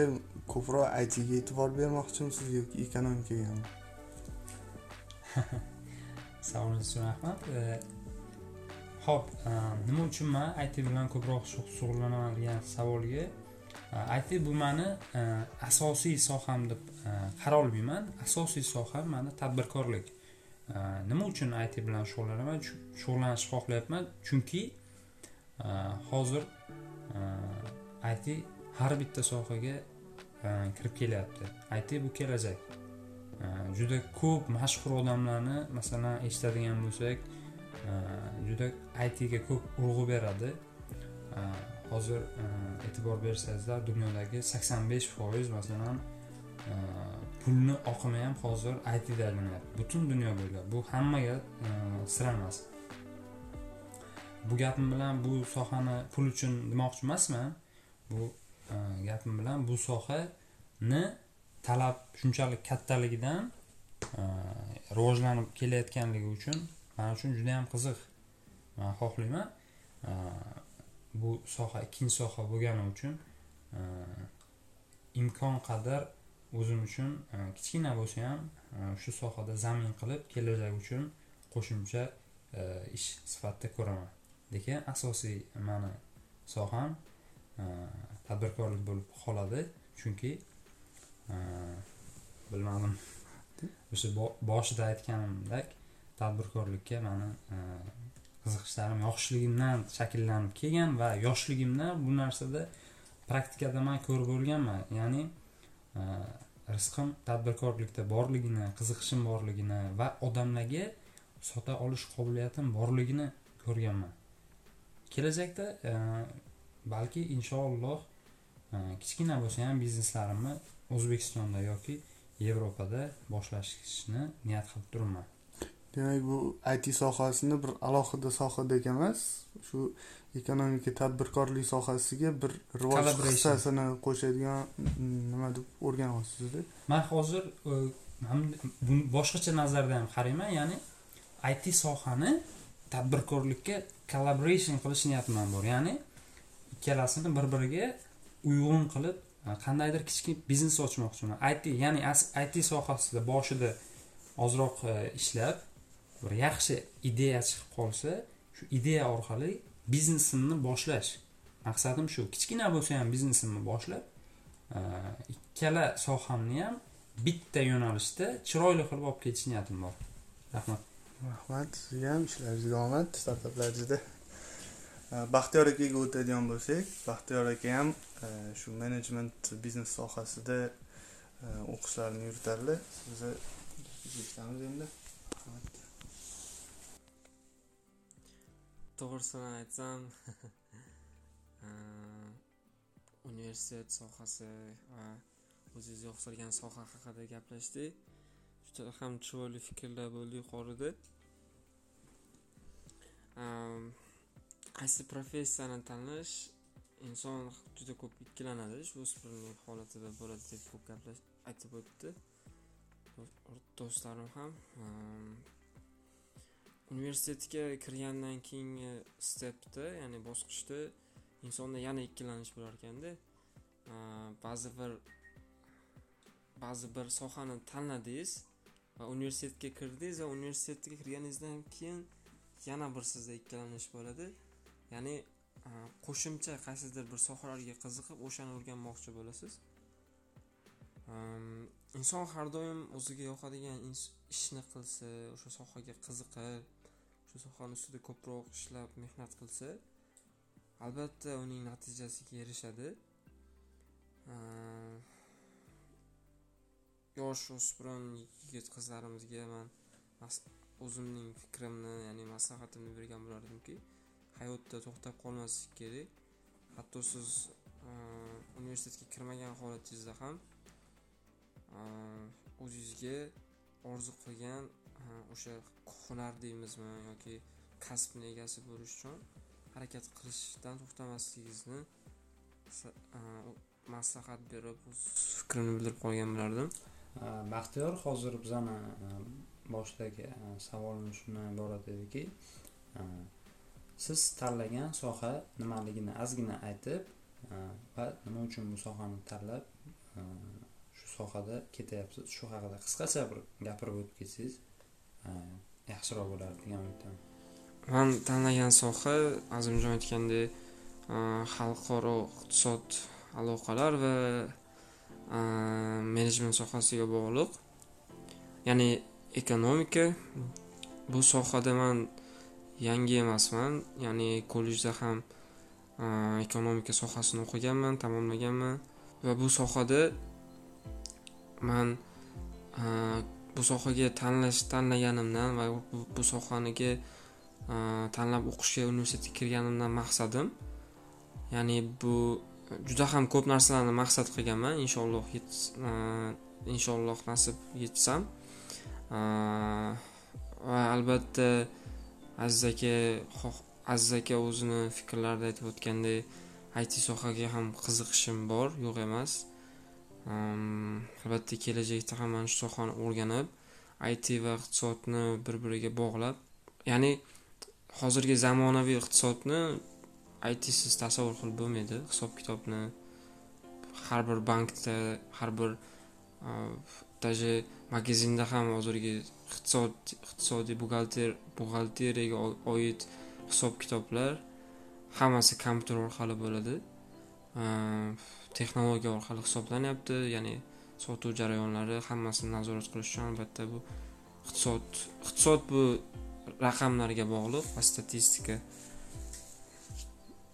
ko'proq itga e'tibor bermoqchimisiz yoki ekonomikagami savolingiz uchun rahmat. Ho'p e, nima uchun man it bilan ko'proq shug'ullanaman degan savolga e, it bu mani e, asosiy soham deb qara olmayman. Asosiy soham mani tadbirkorlik. Nima uchun it bilan shug'ullanaman? Shug'ullanishni xohlayapman. Chunki hozir it har bitta sohaga e, kirib kelyapti. It bu kelajak. E, juda ko'p mashhur odamlarni masalan eshitadigan bo'lsak e, juda itga ko'p urg'u beradi. Hozir e'tibor bersangizlar dunyodagi sakson besh foiz masalan pulni oqimi ham hozir itda aylanyapti butun dunyo bo'ylab bu hammaga sir emas. Bu gapim bilan bu sohani pul uchun demoqchi emasman. Bu e, gapim bilan bu sohani talab shunchalik kattaligidan e, rivojlanib kelayotganligi uchun man uchun juda yam qiziq. Man xohlayman. E, bu soha ikkinchi soha bo'lgani uchun imkon qadar o'zim uchun kichkina bo'lsa ham shu sohada zamin qilib kelajak uchun qo'shimcha ish sifatida ko'raman. Lekin asosiy mani soham tadbirkorlik bo'lib qoladi. Chunki bilmadim. O'sha boshida aytganimdek tadbirkorlikka mani qiziqishlarim yoshligimdan shakllanib kelgan va yoshligimda bu narsada praktikada man ko'rib o'rganman. Ya'ni rizqim tadbirkorlikda borligini qiziqishim borligini va odamlarga sota olish qobiliyatim borligini ko'rganman. Kelajakda balki inshaalloh e, kichkina bo'lsa ham bizneslarimni o'zbekistonda yoki yevropada boshlashni niyat qilib turibman. Demak bu it sohasini bir alohida sohadek emas shu ekonomika tadbirkorlik sohasiga bir rivoj hissasini qo'shadigan mm, nima deb o'rganyapsizda man hozir e, boshqacha nazarda ham qarayman ya'ni it sohani tadbirkorlikka collaboration qilish niyatim ham bor. Ya'ni ikkalasini bir biriga uyg'un qilib e, qandaydir kichik biznes ochmoqchiman. It ya'ni it sohasida boshida ozroq e, ishlab bir yaxshi ideya chiqib qolsa shu ideya orqali biznesimni boshlash. Maqsadim shu. Kichkina bo'lsa ham biznesimni boshlab e, ikkala sohamni ham bitta yo'nalishda chiroyli qilib olib ketish niyatim bor. Rahmat. Rahmat. Sizga ham ishlaringizga omad. Startaplaringizda baxtiyor akaga o'tadigan bo'lsak baxtiyor aka ham shu menejment biznes sohasida o'qishlarini yuritadilar sizni eshitamiz endi to'g'risini aytsam universitet sohasi va o'zingiz yoqtirgan soha haqida gaplashdik juda ham chiroyli fikrlar bo'ldi yuqorida qaysi professiyani tanlash inson juda ko'p ikkilanadi. Shu o'smirlik holatida bo'ladi deb ko'p gaplar aytib o'tdi. Do'stlarim ham ehm, universitetga kirgandan keyingi e, stepda ya'ni bosqichda insonda yana ikkilanish bo'lar ekanda e, ba'zi bir ba'zi bir sohani tanladingiz va universitetga kirdingiz va universitetga kirganingizdan keyin yana bir sizda ikkilanish bo'ladi. Ya'ni e, qo'shimcha qaysidir bir sohalarga qiziqib o'shani o'rganmoqchi bo'lasiz. E, inson har doim o'ziga yoqadigan ishni qilsa o'sha sohaga qiziqib shu sohani ustida ko'proq ishlab mehnat qilsa albatta uning natijasiga erishadi. E, yosh o'spirin yigit qizlarimizga man o'zimning fikrimni ya'ni maslahatimni bergan bo'lardimki hayotda to'xtab qolmaslik kerak. Hatto siz e, universitetga kirmagan holatingizda ham e, o'zingizga orzu qilgan e, o'sha hunar deymizmi yoki kasbni egasi bo'lish uchun harakat qilishdan to'xtamasligingizni maslahat berib o'z fikrimni bildirib qolgan bo'lardim. Baxtiyor hozir bizani boshidagi boshdagi savolimiz shundan iborat ediki siz tanlagan soha nimaligini ozgina aytib e, va nima uchun bu sohani tanlab e, shu sohada ketyapsiz? Shu haqida qisqacha bir gapirib o'tib ketsangiz e, yaxshiroq bo'lardi degan umiddaman. Man tanlagan soha azimjon aytgandek xalqaro iqtisod aloqalar va menejment sohasiga bog'liq. Ya'ni ekonomika. Bu sohada man yangi emasman. Ya'ni kollejda ham e, ekonomika sohasini o'qiganman tamomlaganman. Va bu sohada man e, bu sohaga tanlash tanlaganimdan va bu, sohaniga e, tanlab o'qishga universitetga kirganimdan maqsadim. Ya'ni bu juda ham ko'p narsalarni maqsad qilganman. Inshaalloh inshaalloh nasib yetsam va albatta aziz aka aziz aka o'zini fikrlarida aytib o'tgandek it sohaga ham qiziqishim bor yo'q emas. Albatta kelajakda ham mana shu sohani o'rganib it va iqtisodni bir biriga bog'lab ya'ni hozirgi zamonaviy iqtisodni itsiz tasavvur qilib bo'lmaydi. Hisob kitobni har bir bankda har bir даже magazinda ham hozirgi iqtisod iqtisodiy buxgalter buxgalteriyaga oid hisob kitoblar hammasi kompyuter orqali bo'ladi. Texnologiya orqali hisoblanyapti ya'ni sotuv jarayonlari hammasini nazorat qilish uchun albatta bu iqtisod iqtisod bu raqamlarga bog'liq va statistika.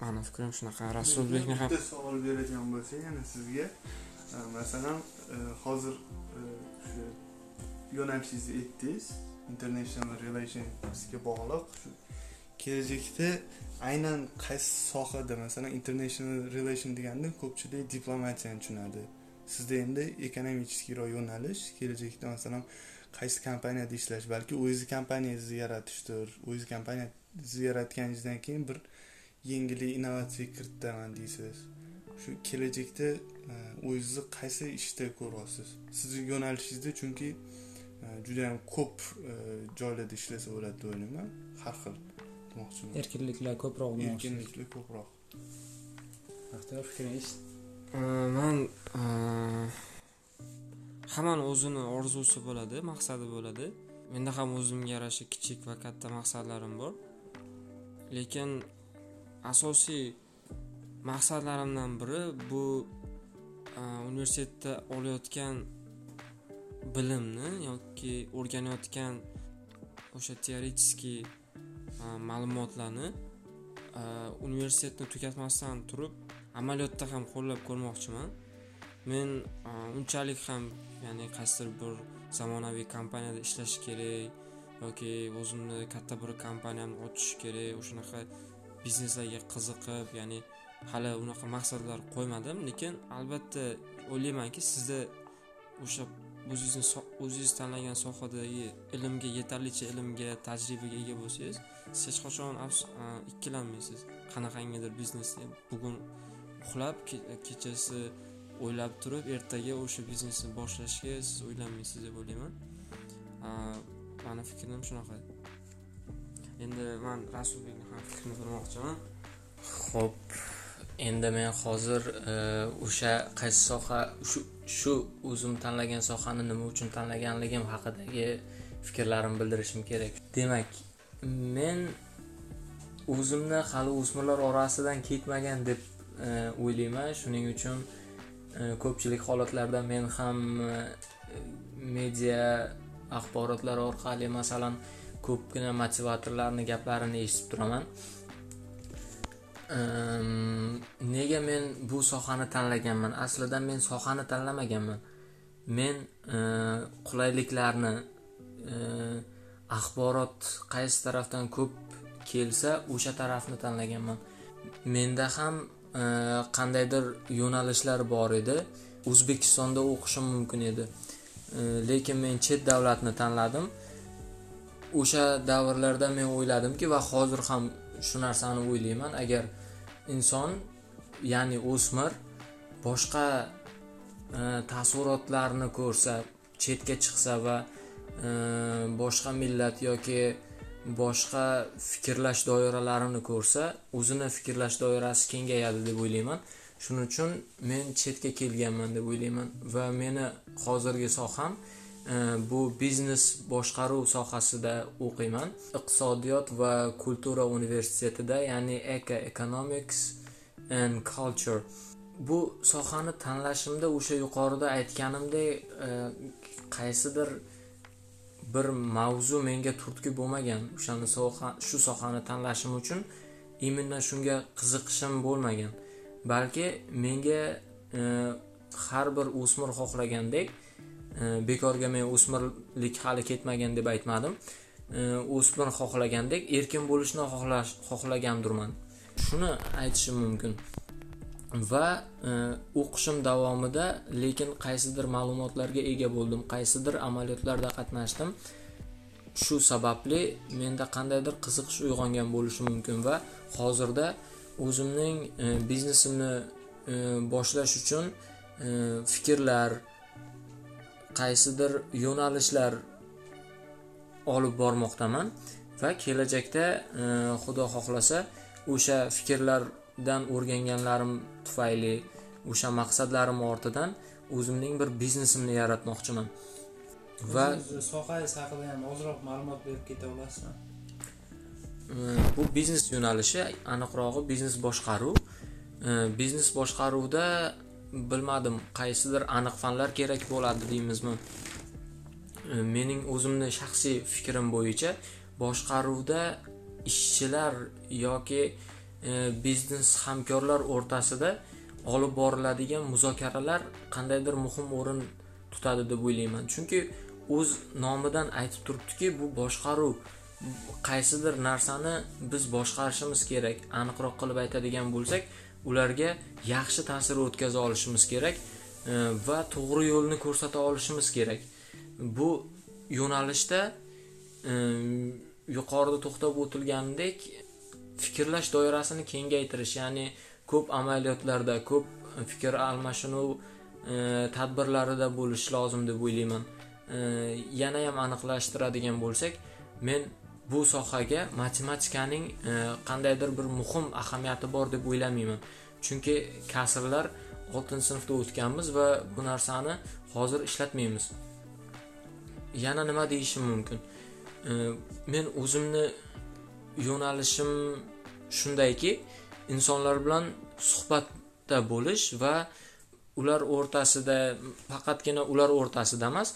Mani fikrim shunaqa. Rasulbekni ham bitta savol beradigan bo'lsak yana sizga. Masalan hozir yo'nalishingizni aytdingiz international relationsga bog'liq. Shu kelajakda aynan qaysi sohada masalan international relation deganda ko'pchilik diplomatiyani tushunadi. Sizda endi ekonomическийroq yo'nalish kelajakda masalan qaysi kompaniyada ishlash balki o'zingizni kompaniyangizni yaratishdir. O'zingizni kompaniyangizni yaratganingizdan keyin bir yangilik innovatsiya kiritaman deysiz. Shu kelajakda e, o'zingizni qaysi ishda ko'ryapsiz? Sizni yo'nalishingizda chunki e, juda yam ko'p e, joylarda ishlasa bo'ladi deb o'ylayman. Har xil demoqchiman. Erkinliklar ko'proq erkinliklar ko'proq. Baxtiyor fikringiz? Э, man э, hammani o'zini orzusi bo'ladi maqsadi bo'ladi. Menda ham o'zimga yarasha kichik va katta maqsadlarim bor. Lekin asosiy maqsadlarimdan biri bu a, universitetda olayotgan bilimni yoki o'rganayotgan o'sha teoretический ma'lumotlarni universitetni tugatmasdan turib amaliyotda ham qo'llab ko'rmoqchiman. Men unchalik ham ya'ni qaysidir bir zamonaviy kompaniyada ishlash kerak yoki o'zimni katta bir kompaniyamni ochish kerak o'shanaqa bizneslarga qiziqib ya'ni hali unaqa maqsadlar qo'ymadim. Lekin albatta o'ylaymanki sizda o'sha o'zingizni o'zingiz tanlagan sohadagi ilmga yetarlicha ilmga tajribaga ega bo'lsangiz siz hech qachon ikkilanmaysiz. Qanaqangidir biznesni bugun uxlab kechasi o'ylab turib ertaga o'sha biznesni boshlashga siz o'ylanmaysiz deb o'ylayman. Mani fikrim shunaqa. Endi man rasulbekni ham fikrini bilmoqchiman Xo'p, endi men hozir e, o'sha qaysi soha shu shu o'zim tanlagan sohani nima uchun tanlaganligim haqidagi fikrlarimni bildirishim kerak. Demak, men o'zimni hali o'smirlar orasidan ketmagan deb e, o'ylayman. Shuning uchun e, ko'pchilik holatlarda men ham e, media axborotlar orqali masalan ko'pgina motivatorlarni gaplarini eshitib turaman. Ehm, nega men bu sohani tanlaganman? Aslida men sohani tanlamaganman. Men ehm, qulayliklarni ehm, axborot qaysi tarafdan ko'p kelsa o'sha tarafni tanlaganman. Menda ham ehm, qandaydir yo'nalishlar bor edi. O'zbekistonda o'qishim mumkin edi. Lekin men chet davlatni tanladim. O'sha davrlarda men o'yladimki va hozir ham shu narsani o'ylayman. Agar inson ya'ni o'smir boshqa e, taassurotlarni ko'rsa chetga chiqsa va e, boshqa millat yoki boshqa fikrlash doiralarini ko'rsa o'zini fikrlash doirasi kengayadi deb o'ylayman. Shuning uchun men chetga kelganman deb o'ylayman va meni hozirgi soham bu biznes boshqaruv sohasida o'qiyman iqtisodiyot va kultura universitetida ya'ni eka economics and culture. Bu sohani tanlashimda o'sha yuqorida aytganimdek qaysidir bir mavzu menga turtki bo'lmagan o'shani soha shu sohani tanlashim uchun именно shunga qiziqishim bo'lmagan balki menga har bir o'smir xohlagandek e, bekorga men o'smirlik hali ketmagan deb aytmadim. O'smir xohlagandek erkin bo'lishni xohlash xohlagandirman. Shuni aytishim mumkin. Va e, o'qishim davomida lekin qaysidir ma'lumotlarga ega bo'ldim qaysidir amaliyotlarda qatnashdim. Shu sababli menda qandaydir qiziqish uyg'ongan bo'lishi mumkin va hozirda o'zimning e, biznesimni e, boshlash uchun fikrlar qaysidir yo'nalishlar olib bormoqdaman va kelajakda e, xudo xohlasa o'sha fikrlardan o'rganganlarim tufayli o'sha maqsadlarim ortidan o'zimning bir biznesimni yaratmoqchiman. Va sohangiz haqida ham ozroq ma'lumot berib keta olasizmi? E, bu biznes yo'nalishi aniqrog'i biznes boshqaruv. E, biznes boshqaruvda bilmadim qaysidir aniq fanlar kerak bo'ladi deymizmi? E, mening o'zimni shaxsiy fikrim bo'yicha boshqaruvda ishchilar yoki e, biznes hamkorlar o'rtasida olib boriladigan muzokaralar qandaydir muhim o'rin tutadi deb o'ylayman. Chunki o'z nomidan aytib turibdiki bu boshqaruv qaysidir narsani biz boshqarishimiz kerak aniqroq qilib aytadigan bo'lsak ularga yaxshi ta'sir o'tkaza olishimiz kerak e, va to'g'ri yo'lni ko'rsata olishimiz kerak. Bu yo'nalishda e, yuqorida to'xtab o'tilganidek fikrlash doirasini kengaytirish ya'ni ko'p amaliyotlarda ko'p fikr almashinuv e, tadbirlarida bo'lish lozim deb o'ylayman. Yana ham aniqlashtiradigan bo'lsak men bu sohaga matematikaning e, qandaydir bir muhim ahamiyati bor deb o'ylamayman. Chunki kasrlar oltinchi sinfda o'tganmiz va bu narsani hozir ishlatmaymiz. Yana nima deyishim mumkin? E, men o'zimni yo'nalishim shundayki insonlar bilan suhbatda bo'lish va ular o'rtasida faqatgina ular o'rtasida emas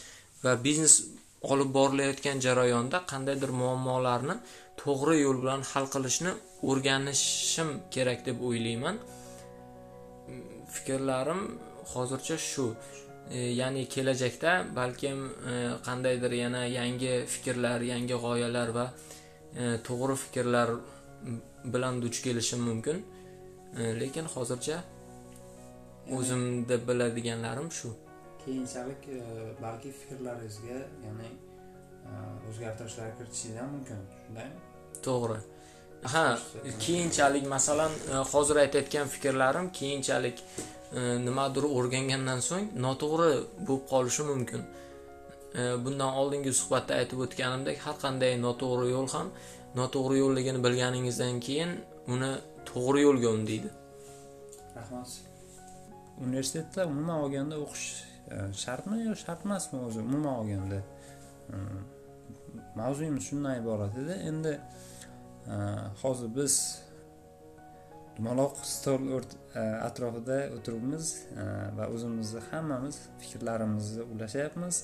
va biznes olib borilayotgan jarayonda qandaydir muammolarni to'g'ri yo'l bilan hal qilishni o'rganishim kerak deb o'ylayman. Fikrlarim hozircha shu. E, ya'ni kelajakda balkim e, qandaydir yana yangi fikrlar yangi g'oyalar va e, to'g'ri fikrlar bilan duch kelishim mumkin. E, lekin hozircha o'zimda biladiganlarim shu keyinchalik e, balki fikrlaringizga ya'ni e, o'zgartirishlar kiritishingiz ham mumkin. Shundaymi to'g'ri. Ha keyinchalik masalan e, hozir aytayotgan fikrlarim keyinchalik nimadir o'rgangandan so'ng noto'g'ri bo'lib qolishi mumkin. Bundan oldingi suhbatda aytib o'tganimdek har qanday noto'g'ri yo'l ham noto'g'ri yo'lligini bilganingizdan keyin uni to'g'ri yo'lga undaydi rahmat. Universitetda umuman olganda o'qish shartmi yo shart emasmi o'zi umuman olganda mavzuyimiz shundan iborat edi endi hozir biz dumaloq stol atrofida o'tiribmiz va o'zimizni hammamiz fikrlarimizni ulashyapmiz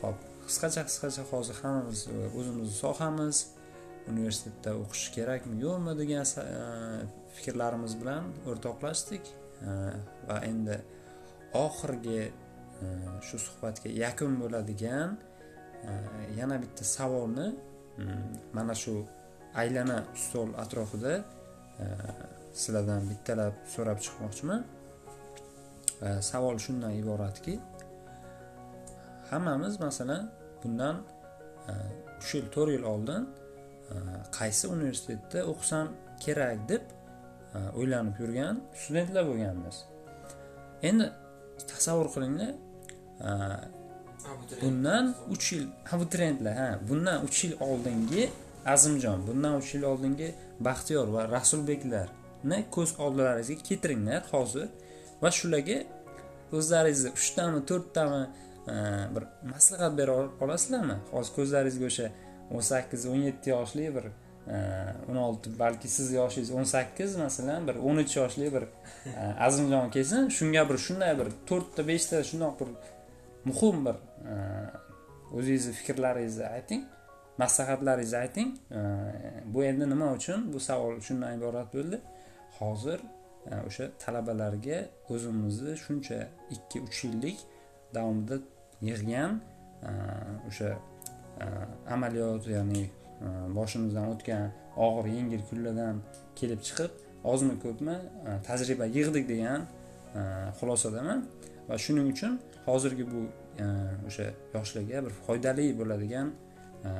ho'p qisqacha qisqacha hozir hammamiz o'zimizni sohamiz universitetda o'qish kerakmi yo'qmi degan fikrlarimiz bilan o'rtoqlashdik va endi oxirgi e, shu suhbatga yakun bo'ladigan e, yana bitta savolni mana shu aylana stol atrofida e, sizlardan bittalab so'rab chiqmoqchiman. Savol shundan iboratki hammamiz masalan bundan uch yil to'rt yil oldin qaysi universitetda o'qisam kerak deb o'ylanib yurgan studentlar bo'lganmiz. Endi tasavvur qilinglar. Bundan uch yil abituriyentlar ha bundan uch yil oldingi azimjon bundan uch yil oldingi baxtiyor va rasulbeklarni ko'z oldlaringizga keltiringlar hozir. Va shularga o'zlaringizni uchtami to'rttami bir maslahat bera ol- olasizlarmi? Hozir ko'zlaringizga o'sha o'n sakkiz o'n yetti yoshli bir o'n olti balki siz yoshingiz o'n sakkiz masalan bir o'n uch yoshli bir e, azimjon kelsin. Shunga bir shunday bir to'rtta beshta shundoq bir muhim bir e, o'zingizni fikrlaringizni ayting maslahatlaringizni ayting. E, bu endi nima uchun? Bu savol shundan iborat bo'ldi. Hozir o'sha talabalarga o'zimizni shuncha ikki uch yillik davomida yig'gan o'sha amaliyot ya'ni Э, boshimizdan o'tgan og'ir yengil kunlardan kelib chiqib ozmi ko'pmi? Э, tajriba yig'dik degan э, xulosadaman. Va shuning uchun hozirgi bu e, o'sha yoshlarga bir foydali bo'ladigan e,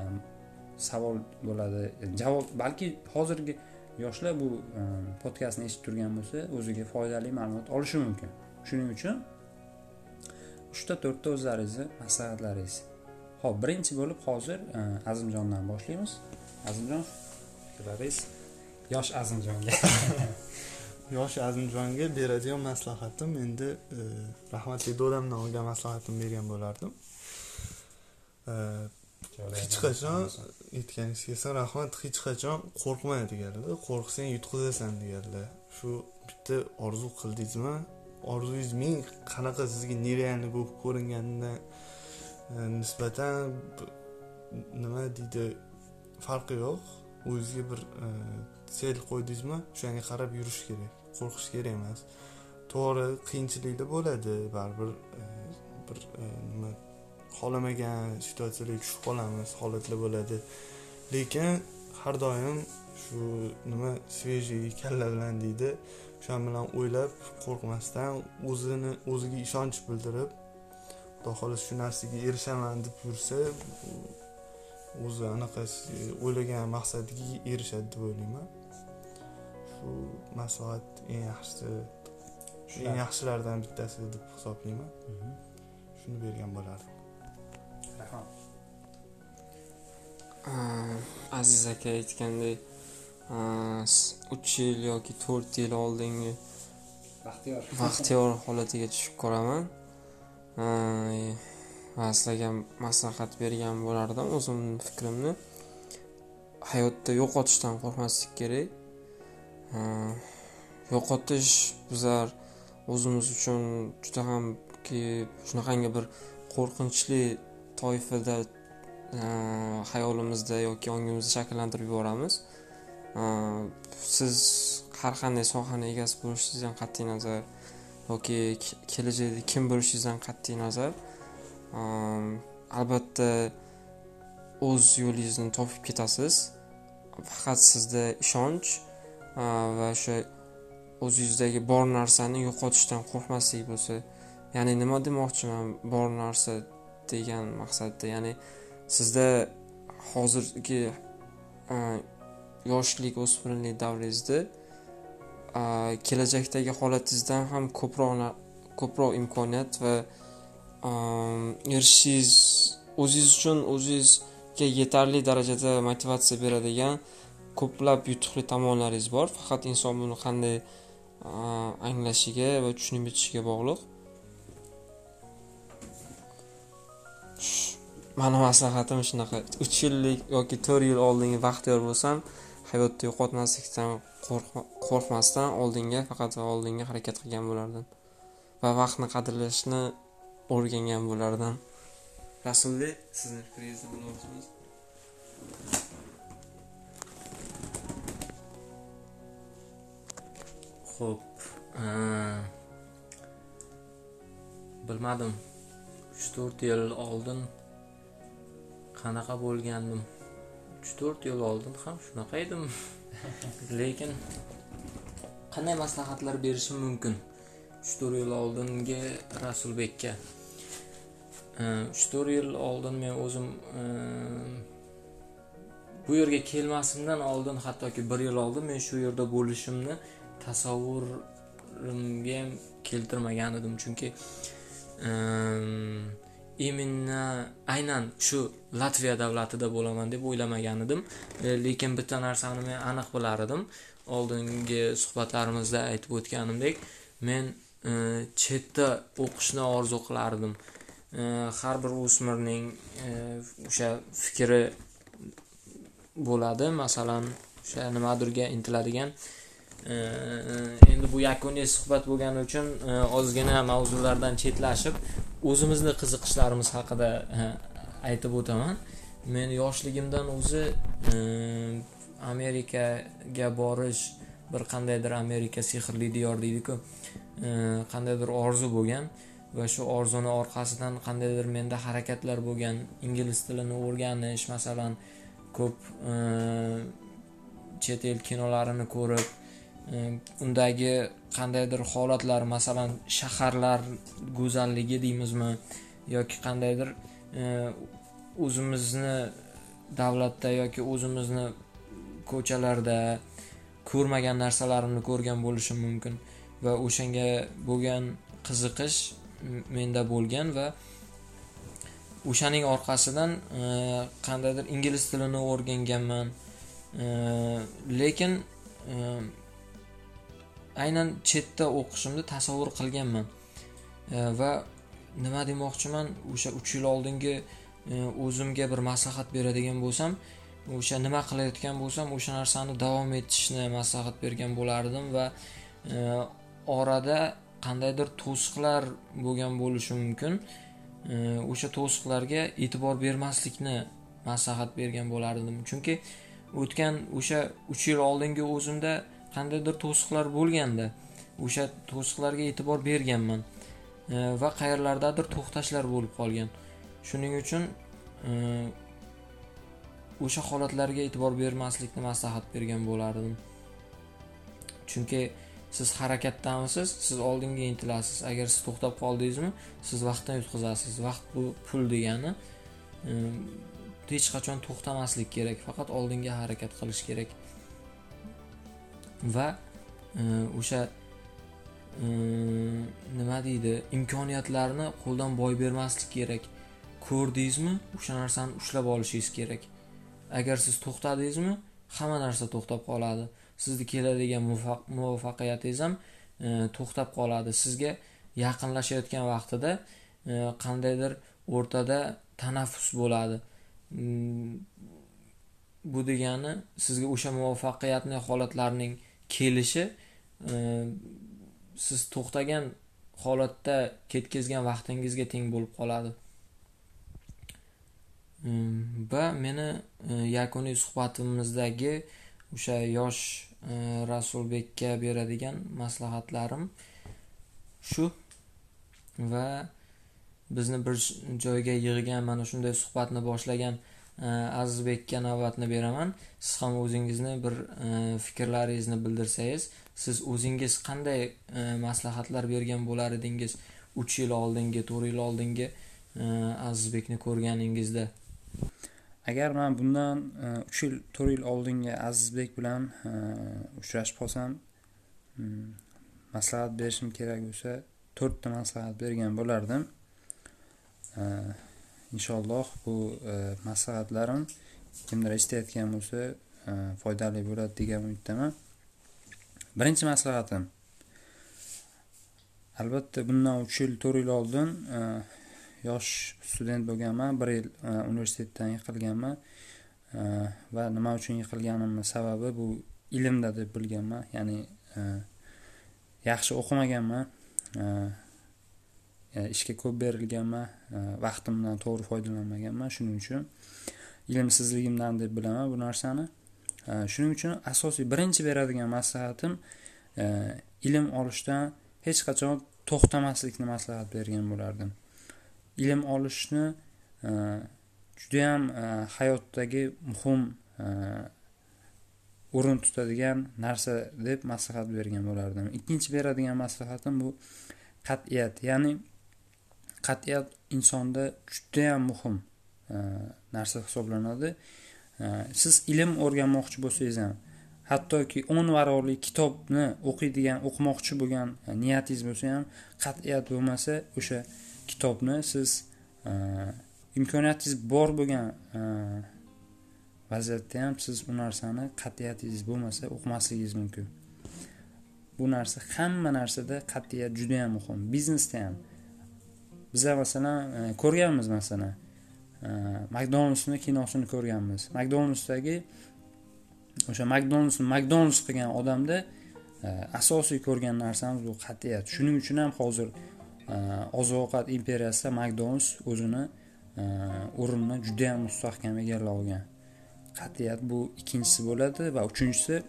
savol bo'ladi. Javob balki hozirgi yoshlar bu e, podkastni eshitib turgan bo'lsa o'ziga foydali ma'lumot olishi mumkin. Shuning uchun uchta to'rtta o'zlaringizni maslahatlaringiz. Ho'p birinchi bo'lib hozir e, azimjondan boshlaymiz. Azimjon fikrlaringiz yosh azimjonga. Yosh azimjonga beradigan maslahatim endi e, rahmatli dadamdan olgan maslahatimni bergan bo'lardim. E, hech qachon aytganingizga kelsa rahmat hech qachon qo'rqma deganlar qo'rqsang yutqizasan deganlar shu bitta orzu qildingizmi? Orzungiz ming qanaqa sizga nerealniy bo'lib ko'ringanidan nisbatan nima deydi farqi yo'q. O'zizga bir e, sel qo'ydingizmi o'shanga qarab yurish kerak qo'rqish kerak emas. To'g'ri qiyinchiliklar bo'ladi. Baribir e, bir e, nima xohlamagan situatsiyaga tushib qolamiz holatlar bo'ladi. Lekin har doim shu nima svejiy kalla bilan deydi. O'sha bilan o'ylab qo'rqmasdan o'zini o'ziga ishonch bildirib xudo xohlasa shu narsaga erishaman deb yursa o'zi anaqa o'ylagan maqsadiga erishadi deb o'ylayman. Shu maslahat eng yaxshisi eng yaxshilardan bittasi deb hisoblayman. Mhm. shuni bergan bo'lardim. Rahmat. Aziz aka aytgandek uch yil yoki to'rt yil oldingi baxtiyor. Baxtiyor holatiga tushib qolaman. Aa, va e, sizlarga maslahat bergan bo'lardim o'zimni fikrimni. Hayotda yo'qotishdan qo'rqmaslik kerak. Yo'qotish bizlar o'zimiz uchun juda hamki shunaqangi bir qo'rqinchli toifada hayolimizda yoki ongimizda shakllantirib yuboramiz. Siz har qanday sohani egasi bo'lishingizdan qat'iy nazar. Yoki kelajakda kim bo'lishingizdan qat'iy nazar um, albatta o'z yo'lingizni topib ketasiz. Faqat sizda ishonch uh, va o'sha o'zingizdagi bor narsani yo'qotishdan qo'rqmaslik bo'lsa ya'ni nima demoqchiman bor narsa degan maqsadda ya'ni sizda hozirgi uh, yoshlik o'spirinlik davringizda kelajakdagi holatingizdan ham ko'proq ko'proq imkoniyat va erishishingiz o'zingiz uchun o'zingizga yetarli darajada motivatsiya beradigan ko'plab yutuqli tomonlaringiz bor. Faqat inson buni qanday anglashiga va tushunib yetishiga bog'liq. Mani maslahatim shunaqa. Uch yillik yoki to'rt yil oldingi baxtiyor bo'lsam hayotda yo'qotmaslikdan qo'rqmasdan oldinga faqat va oldinga harakat qilgan bo'lardim va vaqtni qadrlashni o'rgangan bo'lardim rasuldek sizni fikringizni bilmoqchimiz Xo'p, aa, bilmadim. 3-4 yil oldin qanaqa bo'lgandim? 3-4 yil oldin ham shunaqa edim. Lekin qanday maslahatlar berishim mumkin? 3-4 yil oldingi Rasulbekka. uch to'rt yil oldin men o'zim bu yerga kelmasimdan oldin hattoki bir yil oldin men shu yerda bo'lishimni tasavvurimga ham keltirmagan edim chunki именно aynan shu latviya davlatida bo'laman deb o'ylamagan edim e, lekin bitta narsani men aniq bilar edim oldingi suhbatlarimizda aytib o'tganimdek men e, chetda o'qishni orzu qilardim. E, har bir o'smirning o'sha fikri bo'ladi. Masalan o'sha nimadirga intiladigan endi bu yakuniy suhbat bo'lgani uchun ozgina mavzulardan chetlashib o'zimizni qiziqishlarimiz haqida aytib o'taman. Men yoshligimdan o'zi amerikaga borish bir qandaydir amerika sehrli diyor deydiku qandaydir orzu bo'lgan va shu orzuni orqasidan qandaydir menda harakatlar bo'lgan ingliz tilini o'rganish masalan ko'p chet el kinolarini ko'rib undagi qandaydir holatlar masalan shaharlar go'zalligi deymizmi? Yoki qandaydir e, o'zimizni davlatda yoki o'zimizni ko'chalarda ko'rmagan narsalarimni ko'rgan bo'lishim mumkin va o'shanga bo'lgan qiziqish menda bo'lgan va o'shaning orqasidan e, qandaydir ingliz tilini o'rganganman. E, lekin aynan chetda o'qishimni tasavvur qilganman. E, va nima demoqchiman o'sha uch yil oldingi e, o'zimga bir maslahat beradigan bo'lsam o'sha nima qilayotgan bo'lsam o'sha narsani davom etishni maslahat bergan bo'lardim va e, orada qandaydir to'siqlar bo'lgan bo'lishi mumkin. O'sha to'siqlarga e'tibor bermaslikni maslahat bergan bo'lardim. Chunki o'tgan o'sha uch yil oldingi o'zimda qandaydir to'siqlar bo'lganda o'sha to'siqlarga e'tibor berganman e, va qayerlardadir to'xtashlar bo'lib qolgan. Shuning uchun e, o'sha holatlarga e'tibor bermaslikni maslahat bergan bo'lardim. Chunki siz harakatdamisiz siz oldinga intilasiz. Agar siz to'xtab qoldingizmi siz vaqtdan yutqazasiz. Vaqt bu pul degani e, hech qachon to'xtamaslik kerak faqat oldinga harakat qilish kerak. Va e, o'sha e, nima deydi imkoniyatlarni qo'ldan boy bermaslik kerak. Ko'rdingizmi o'sha narsani ushlab olishingiz kerak. Agar siz to'xtadingizmi hamma narsa to'xtab qoladi. Sizni keladigan muvaffaqiyatingiz ham e, to'xtab qoladi. Sizga yaqinlashayotgan vaqtida qandaydir o'rtada tanaffus bo'ladi. Mm, bu degani sizga o'sha muvaffaqiyatli holatlarning kelishi e, siz to'xtagan holatda ketkazgan vaqtingizga teng bo'lib qoladi. Va meni e, yakuniy suhbatimizdagi o'sha yosh e, rasulbekka beradigan maslahatlarim shu va bizni bir joyga yig'gan mana shunday suhbatni boshlagan azizbekka navbatni beraman. Siz ham o'zingizni bir e, fikrlaringizni bildirsangiz siz o'zingiz qanday e, maslahatlar bergan bo'lar edingiz? Uch yil oldingi to'rt yil oldingi e, azizbekni ko'rganingizda. Agar man bundan uch yil to'rt yil oldingi azizbek bilan uchrashib qolsam hmm, maslahat berishim kerak bo'lsa to'rtta maslahat bergan bo'lardim. Inshaalloh bu e, maslahatlarim kimdir eshitayotgan bo'lsa e, foydali bo'ladi degan umiddaman. Birinchi maslahatim. Albatta bundan uch yil to'rt yil oldin e, yosh student bo'lganman. Bir yil e, universitetdan yiqilganman. E, va nima uchun yiqilganimni sababi bu ilmda deb bilganman. Ya'ni e, yaxshi o'qimaganman. E, ishga ko'p berilganman e, vaqtimdan to'g'ri foydalanmaganman shuning uchun ilmsizligimdan deb bilaman bu narsani. E, shuning uchun asosiy birinchi beradigan maslahatim ilm olishdan hech qachon to'xtamaslikni maslahat bergan bo'lardim. Ilm olishni judayam hayotdagi muhim o'rin tutadigan narsa deb maslahat bergan bo'lardim. Ikkinchi beradigan maslahatim bu qat'iyat ya'ni qat'iyat insonda judayam muhim e, narsa hisoblanadi. E, siz ilm o'rganmoqchi bo'lsangiz ham hattoki o'n varaqli kitobni o'qiydigan o'qimoqchi bo'lgan e, niyatingiz bo'lsa ham qat'iyat bo'lmasa o'sha kitobni siz imkoniyatingiz bor bo'lgan vaziyatda ham siz u narsani qat'iyatingiz bo'lmasa o'qimasligingiz mumkin. Bu narsa hamma narsada qat'iyat juda yam muhim. Biznesda ham biza masalan ko'rganmiz masalan e, makdonaldsni e, kinosini ko'rganmiz. Makdonaldsdagi o'sha makdonaldsni makdonalds qilgan odamda e, asosiy ko'rgan narsamiz bu qat'iyat. Shuning uchun ham hozir e, oziq ovqat imperiyasida makdonalds o'zini o'rnini judayam mustahkam egallab olgan. Qat'iyat bu ikkinchisi bo'ladi va uchinchisi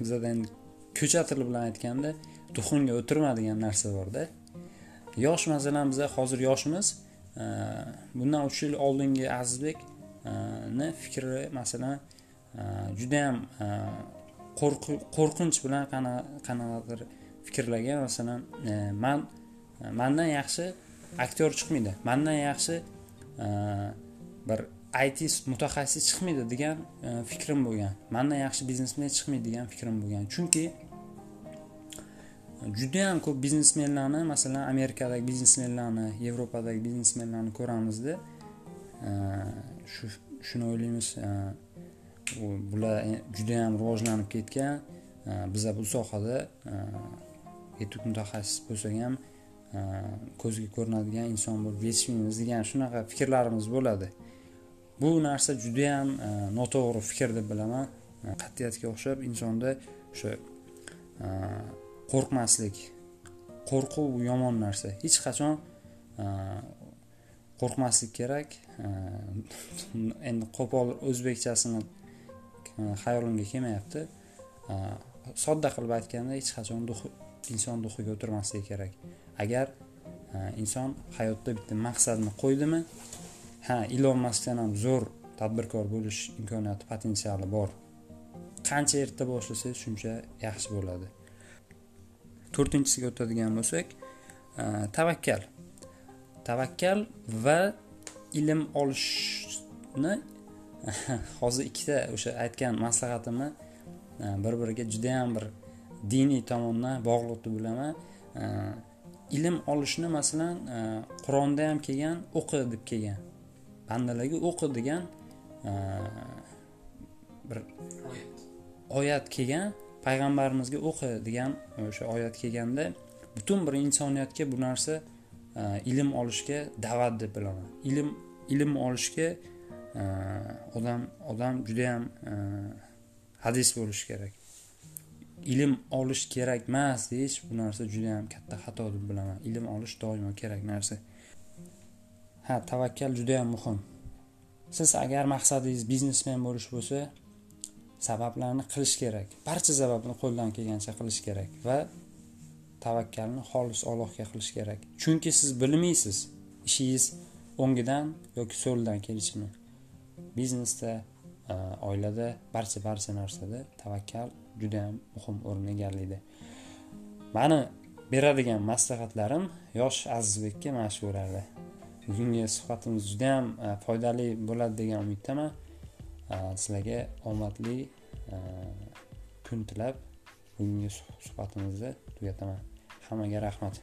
bizada endi ko'cha tili bilan aytganda duxunga o'tirma degan narsa borda. Yosh masalan biza hozir yoshmiz. Bundan uch yil oldingi azizbekni fikri masalan e, judayam e, qo'rqinch bilan qanaqadir fikrlagan. Masalan e, man mandan yaxshi aktyor chiqmaydi. Mandan yaxshi bir it mutaxassis chiqmaydi degan fikrim bo'lgan. Mandan yaxshi biznesmen chiqmaydi degan fikrim bo'lgan. Chunki judayam ko'p biznesmenlarni masalan amerikadagi biznesmenlarni yevropadagi biznesmenlarni ko'ramizda e, shu shuni o'ylaymiz e, bular e, judayam rivojlanib ketgan biza bu sohada yetuk mutaxassis bo'lsak ham ko'zga ko'rinadigan inson bo'lib yetishmaymiz degan shunaqa fikrlarimiz bo'ladi. Bu narsa judayam noto'g'ri fikr deb bilaman. Qat'iyatga o'xshab insonda o'sha qo'rqmaslik qo'rquv yomon narsa. Hech qachon e, qo'rqmaslik kerak. E, endi qo'pol o'zbekchasini e, hayolimga kelmayapti. E, sodda qilib aytganda hech qachon duh inson duhiga o'tirmasligi kerak. Agar inson hayotda bitta maqsadni qo'ydimi? Ha ilon maskdan ham zo'r tadbirkor bo'lish imkoniyati potensiali bor. Qancha erta boshlasangiz shuncha yaxshi bo'ladi. To'rtinchisiga o'tadigan bo'lsak e, tavakkal. Tavakkal va ilm olishni hozir ikkita o'sha aytgan maslahatimni e, bir biriga judayam bir diniy tomondan bog'liq deb bilaman E, ilm olishni masalan qur'onda ham kelgan o'qi deb kelgan. Bandalarga o'qi degan bir oyat kelgan payg'ambarimizga o'qi degan e, o'sha oyat kelganda butun bir insoniyatga bu narsa e, ilm olishga da'vat deb bilaman. Ilm ilm olishga e, odam odam judayam hadis bo'lishi kerak. Ilm olish kerak emas deyish bu narsa judayam katta xato deb bilaman. Ilm olish doimo kerak narsa. Ha tavakkal judayam muhim. Siz agar maqsadingiz biznesmen bo'lish bo'lsa sabablarni qilish kerak. Barcha sababni qo'ldan kelgancha qilish kerak va tavakkalni xolis Allohga qilish kerak. Chunki siz bilmaysiz ishingiz o'ngidan yoki so'ldan kelishini. Biznesda e, oilada barcha barcha narsada tavakkal judayam muhim o'rin egallaydi. Mani beradigan maslahatlarim yosh azizbekka mana shu bo'ladi bugungi suhbatimiz judayam e, foydali bo'ladi degan umiddaman. Э, sizlarga omadli э, kun tilab bugungi suhbatimizni tugataman hammaga rahmat.